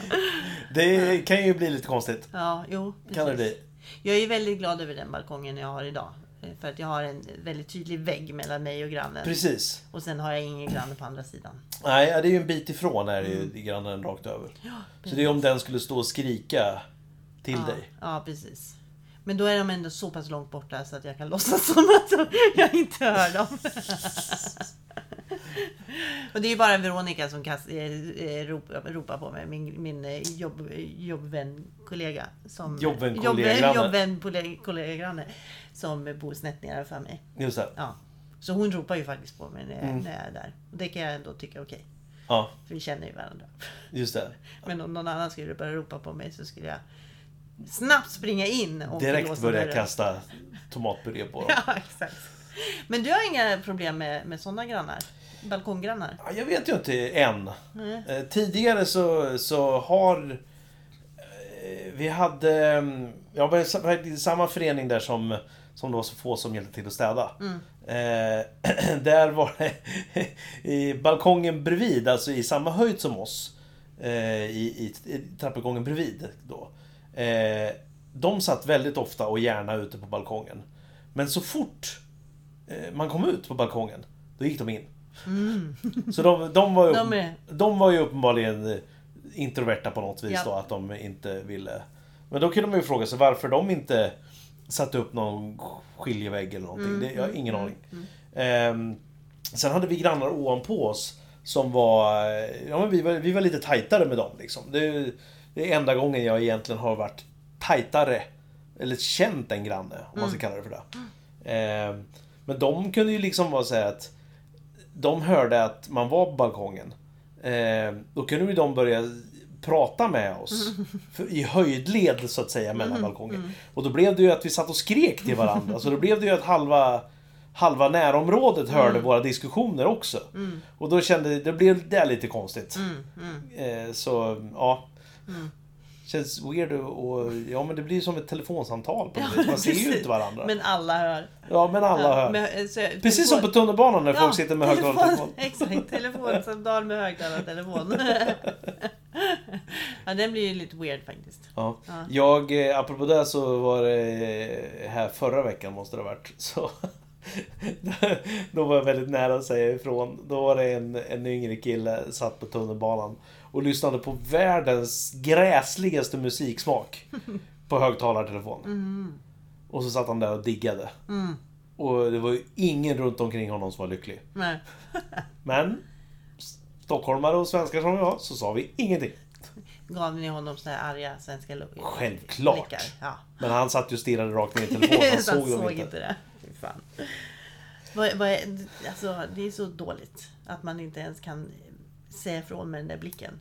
Det kan ju bli lite konstigt. Ja, jo. Kan det precis. bli. Jag är väldigt glad över den balkongen jag har idag. För att jag har en väldigt tydlig vägg mellan mig och grannen. Precis. Och sen har jag ingen granne på andra sidan. Nej, ja, det är ju en bit ifrån är det Mm. ju grannen rakt över. Så det är om den skulle stå och skrika till Ja, dig. ja, precis. Men då är de ändå så pass långt borta så att jag kan låtsas som att jag inte hör dem. Och det är ju bara Veronica som kast, eh, eh, rop- ropar på mig, min, min eh, jobb, jobbvän kollega. Som, Jobbvän jobb- kollegagranne. Jobbvän. Som bor snett nedanför för mig. Just det. Ja. Så hon ropar ju faktiskt på mig när, Mm. när jag är där. Och det kan jag ändå tycka är okej. Ja, För vi känner ju varandra. just det. Men om någon annan skulle börja ropa på mig så skulle jag snabbt springa in och Direkt börja kasta tomatpuré på dem. Ja, exakt. Men du har inga problem med, med sådana grannar? Balkonggrannar? Ja, Jag vet ju inte än. Eh, Tidigare så, så har... eh, Vi hade... mm, Jag var i samma förening där som, som det var så få som hjälpte till att städa. Eh, där var det i balkongen bredvid, alltså i samma höjd som oss. Eh, i, i, I trappuppgången bredvid då. Eh, de satt väldigt ofta och gärna ute på balkongen. Men så fort eh, man kom ut på balkongen, då gick de in. Så de, de, var ju, De är- de var ju uppenbarligen eh, introverta på något vis Ja. då, att de inte ville... Men då kunde man ju fråga sig varför de inte satte upp någon skiljevägg eller någonting. det, jag har ingen aning. Ehm, sen hade vi grannar ovanpå oss som var... eh, Ja, men vi, var vi var lite tajtare med dem liksom. Det, det är enda gången jag egentligen har varit tajtare. Eller känt en granne, om man ska kalla det för det. Ehm, men de kunde ju liksom vara så här att de hörde att man var på balkongen. Eh, då kunde ju de börja prata med oss. För, I höjdled så att säga mellan balkongen. Och då blev det ju att vi satt och skrek till varandra. så då blev det ju att halva Halva närområdet hörde våra diskussioner också. Och då kände det blev det lite konstigt. Eh, så, ja. Känns weird och, och... Ja men det blir som ett telefonsamtal på något vis. Man ser ju inte varandra. Men alla hör. Ja men alla hör. Men, så, Precis som på tunnelbanan när folk sitter med telefon- högtalartelefon. Exakt, telefonsamtal med högtalartelefon. ja, den blir ju lite weird faktiskt. Ja. Ja. Jag, eh, apropå det så var det här förra veckan måste det ha varit. Så, då var jag väldigt nära att säga ifrån. Då var det en, en yngre kille satt på tunnelbanan och lyssnade på världens gräsligaste musiksmak på högtalartelefon. Och så satt han där och diggade. Mm. Och det var ju ingen runt omkring honom som var lycklig. Nej. Men stockholmare och svenskar som var så sa vi ingenting. Gav ni honom såna här arga svenska lo- Självklart. blickar? Ja. Men han satt ju och stirrade rakt ner i telefonen. Han Så han såg dem såg inte. inte det. Fan. Vad, vad är, alltså, det är så dåligt att man inte ens kan säga ifrån med den där blicken.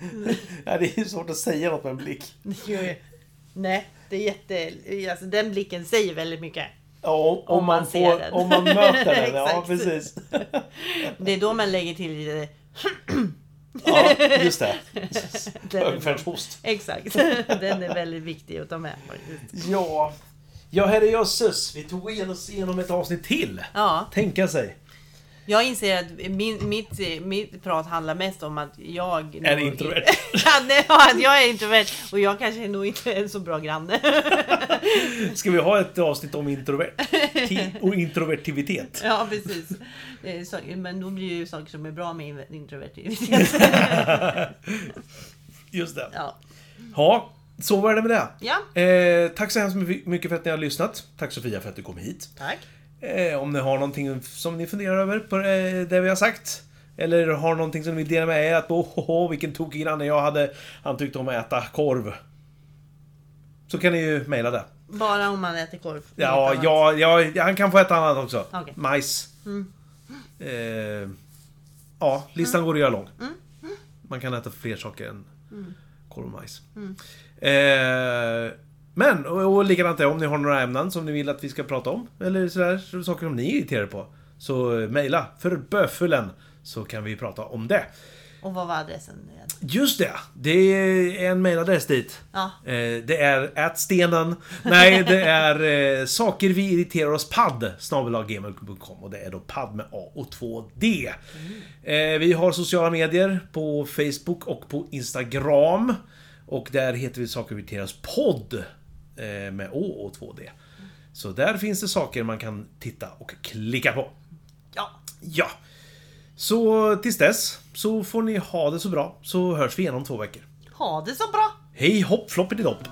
Ja, det är ju svårt att säga något med en blick. Nej, det är jätte... Alltså, den blicken säger väldigt mycket. Ja, om, om, Om man man, får, den. om man möter den. Ja, precis. Det är då man lägger till lite... Ja, just det. Högfärdshost. Exakt. Den är väldigt viktig att ta med faktiskt. Ja. Ja, herrejösses. Vi tog igen oss igenom ett avsnitt till. Ja, Tänka sig. Jag inser att min, mitt, mitt prat handlar mest om att jag... Är introvert. nej, att jag är introvert och jag kanske nog inte är en så bra granne. Ska vi ha ett avsnitt om introvert? Och introvertivitet? Ja, precis. Eh, Men då blir det ju saker som är bra med introvertivitet. Just det. Ja. Ja, så var det med det. ja, Eh, tack så hemskt mycket för att ni har lyssnat. Tack Sofia för att du kom hit. tack. Eh, om ni har någonting som ni funderar över på eh, det vi har sagt. Eller har någonting som ni vill dela med er att oh, oh, oh, vilken tokig granne jag hade. Han tyckte om att äta korv. Så kan ni ju mejla det. Bara om man äter korv. Ja, ja, ja, han kan få äta annat också. Okej. Majs. Eh, ja, listan går att göra lång. Man kan äta fler saker än korv och majs. Eh, men, och, och likadant är om ni har några ämnen som ni vill att vi ska prata om. Eller sådär, saker som ni är irriterade på. Så eh, mejla för böfulen så kan vi prata om det. Och vad var adressen? nu igen? Just det! Det är en mejladress dit. Ja. Eh, det är ätstenen. Nej, det är eh, saker vi irriterar oss padd snabelaggmail.com och det är då padd med A och 2D. Eh, vi har sociala medier på Facebook och på Instagram. Och där heter vi saker vi irriterar oss podd med Å och 2D. Så där finns det saker man kan titta och klicka på. Ja. Ja. Så tills dess så får ni ha det så bra så hörs vi igen om två veckor. Ha det så bra! Hej hopp floppity dopp!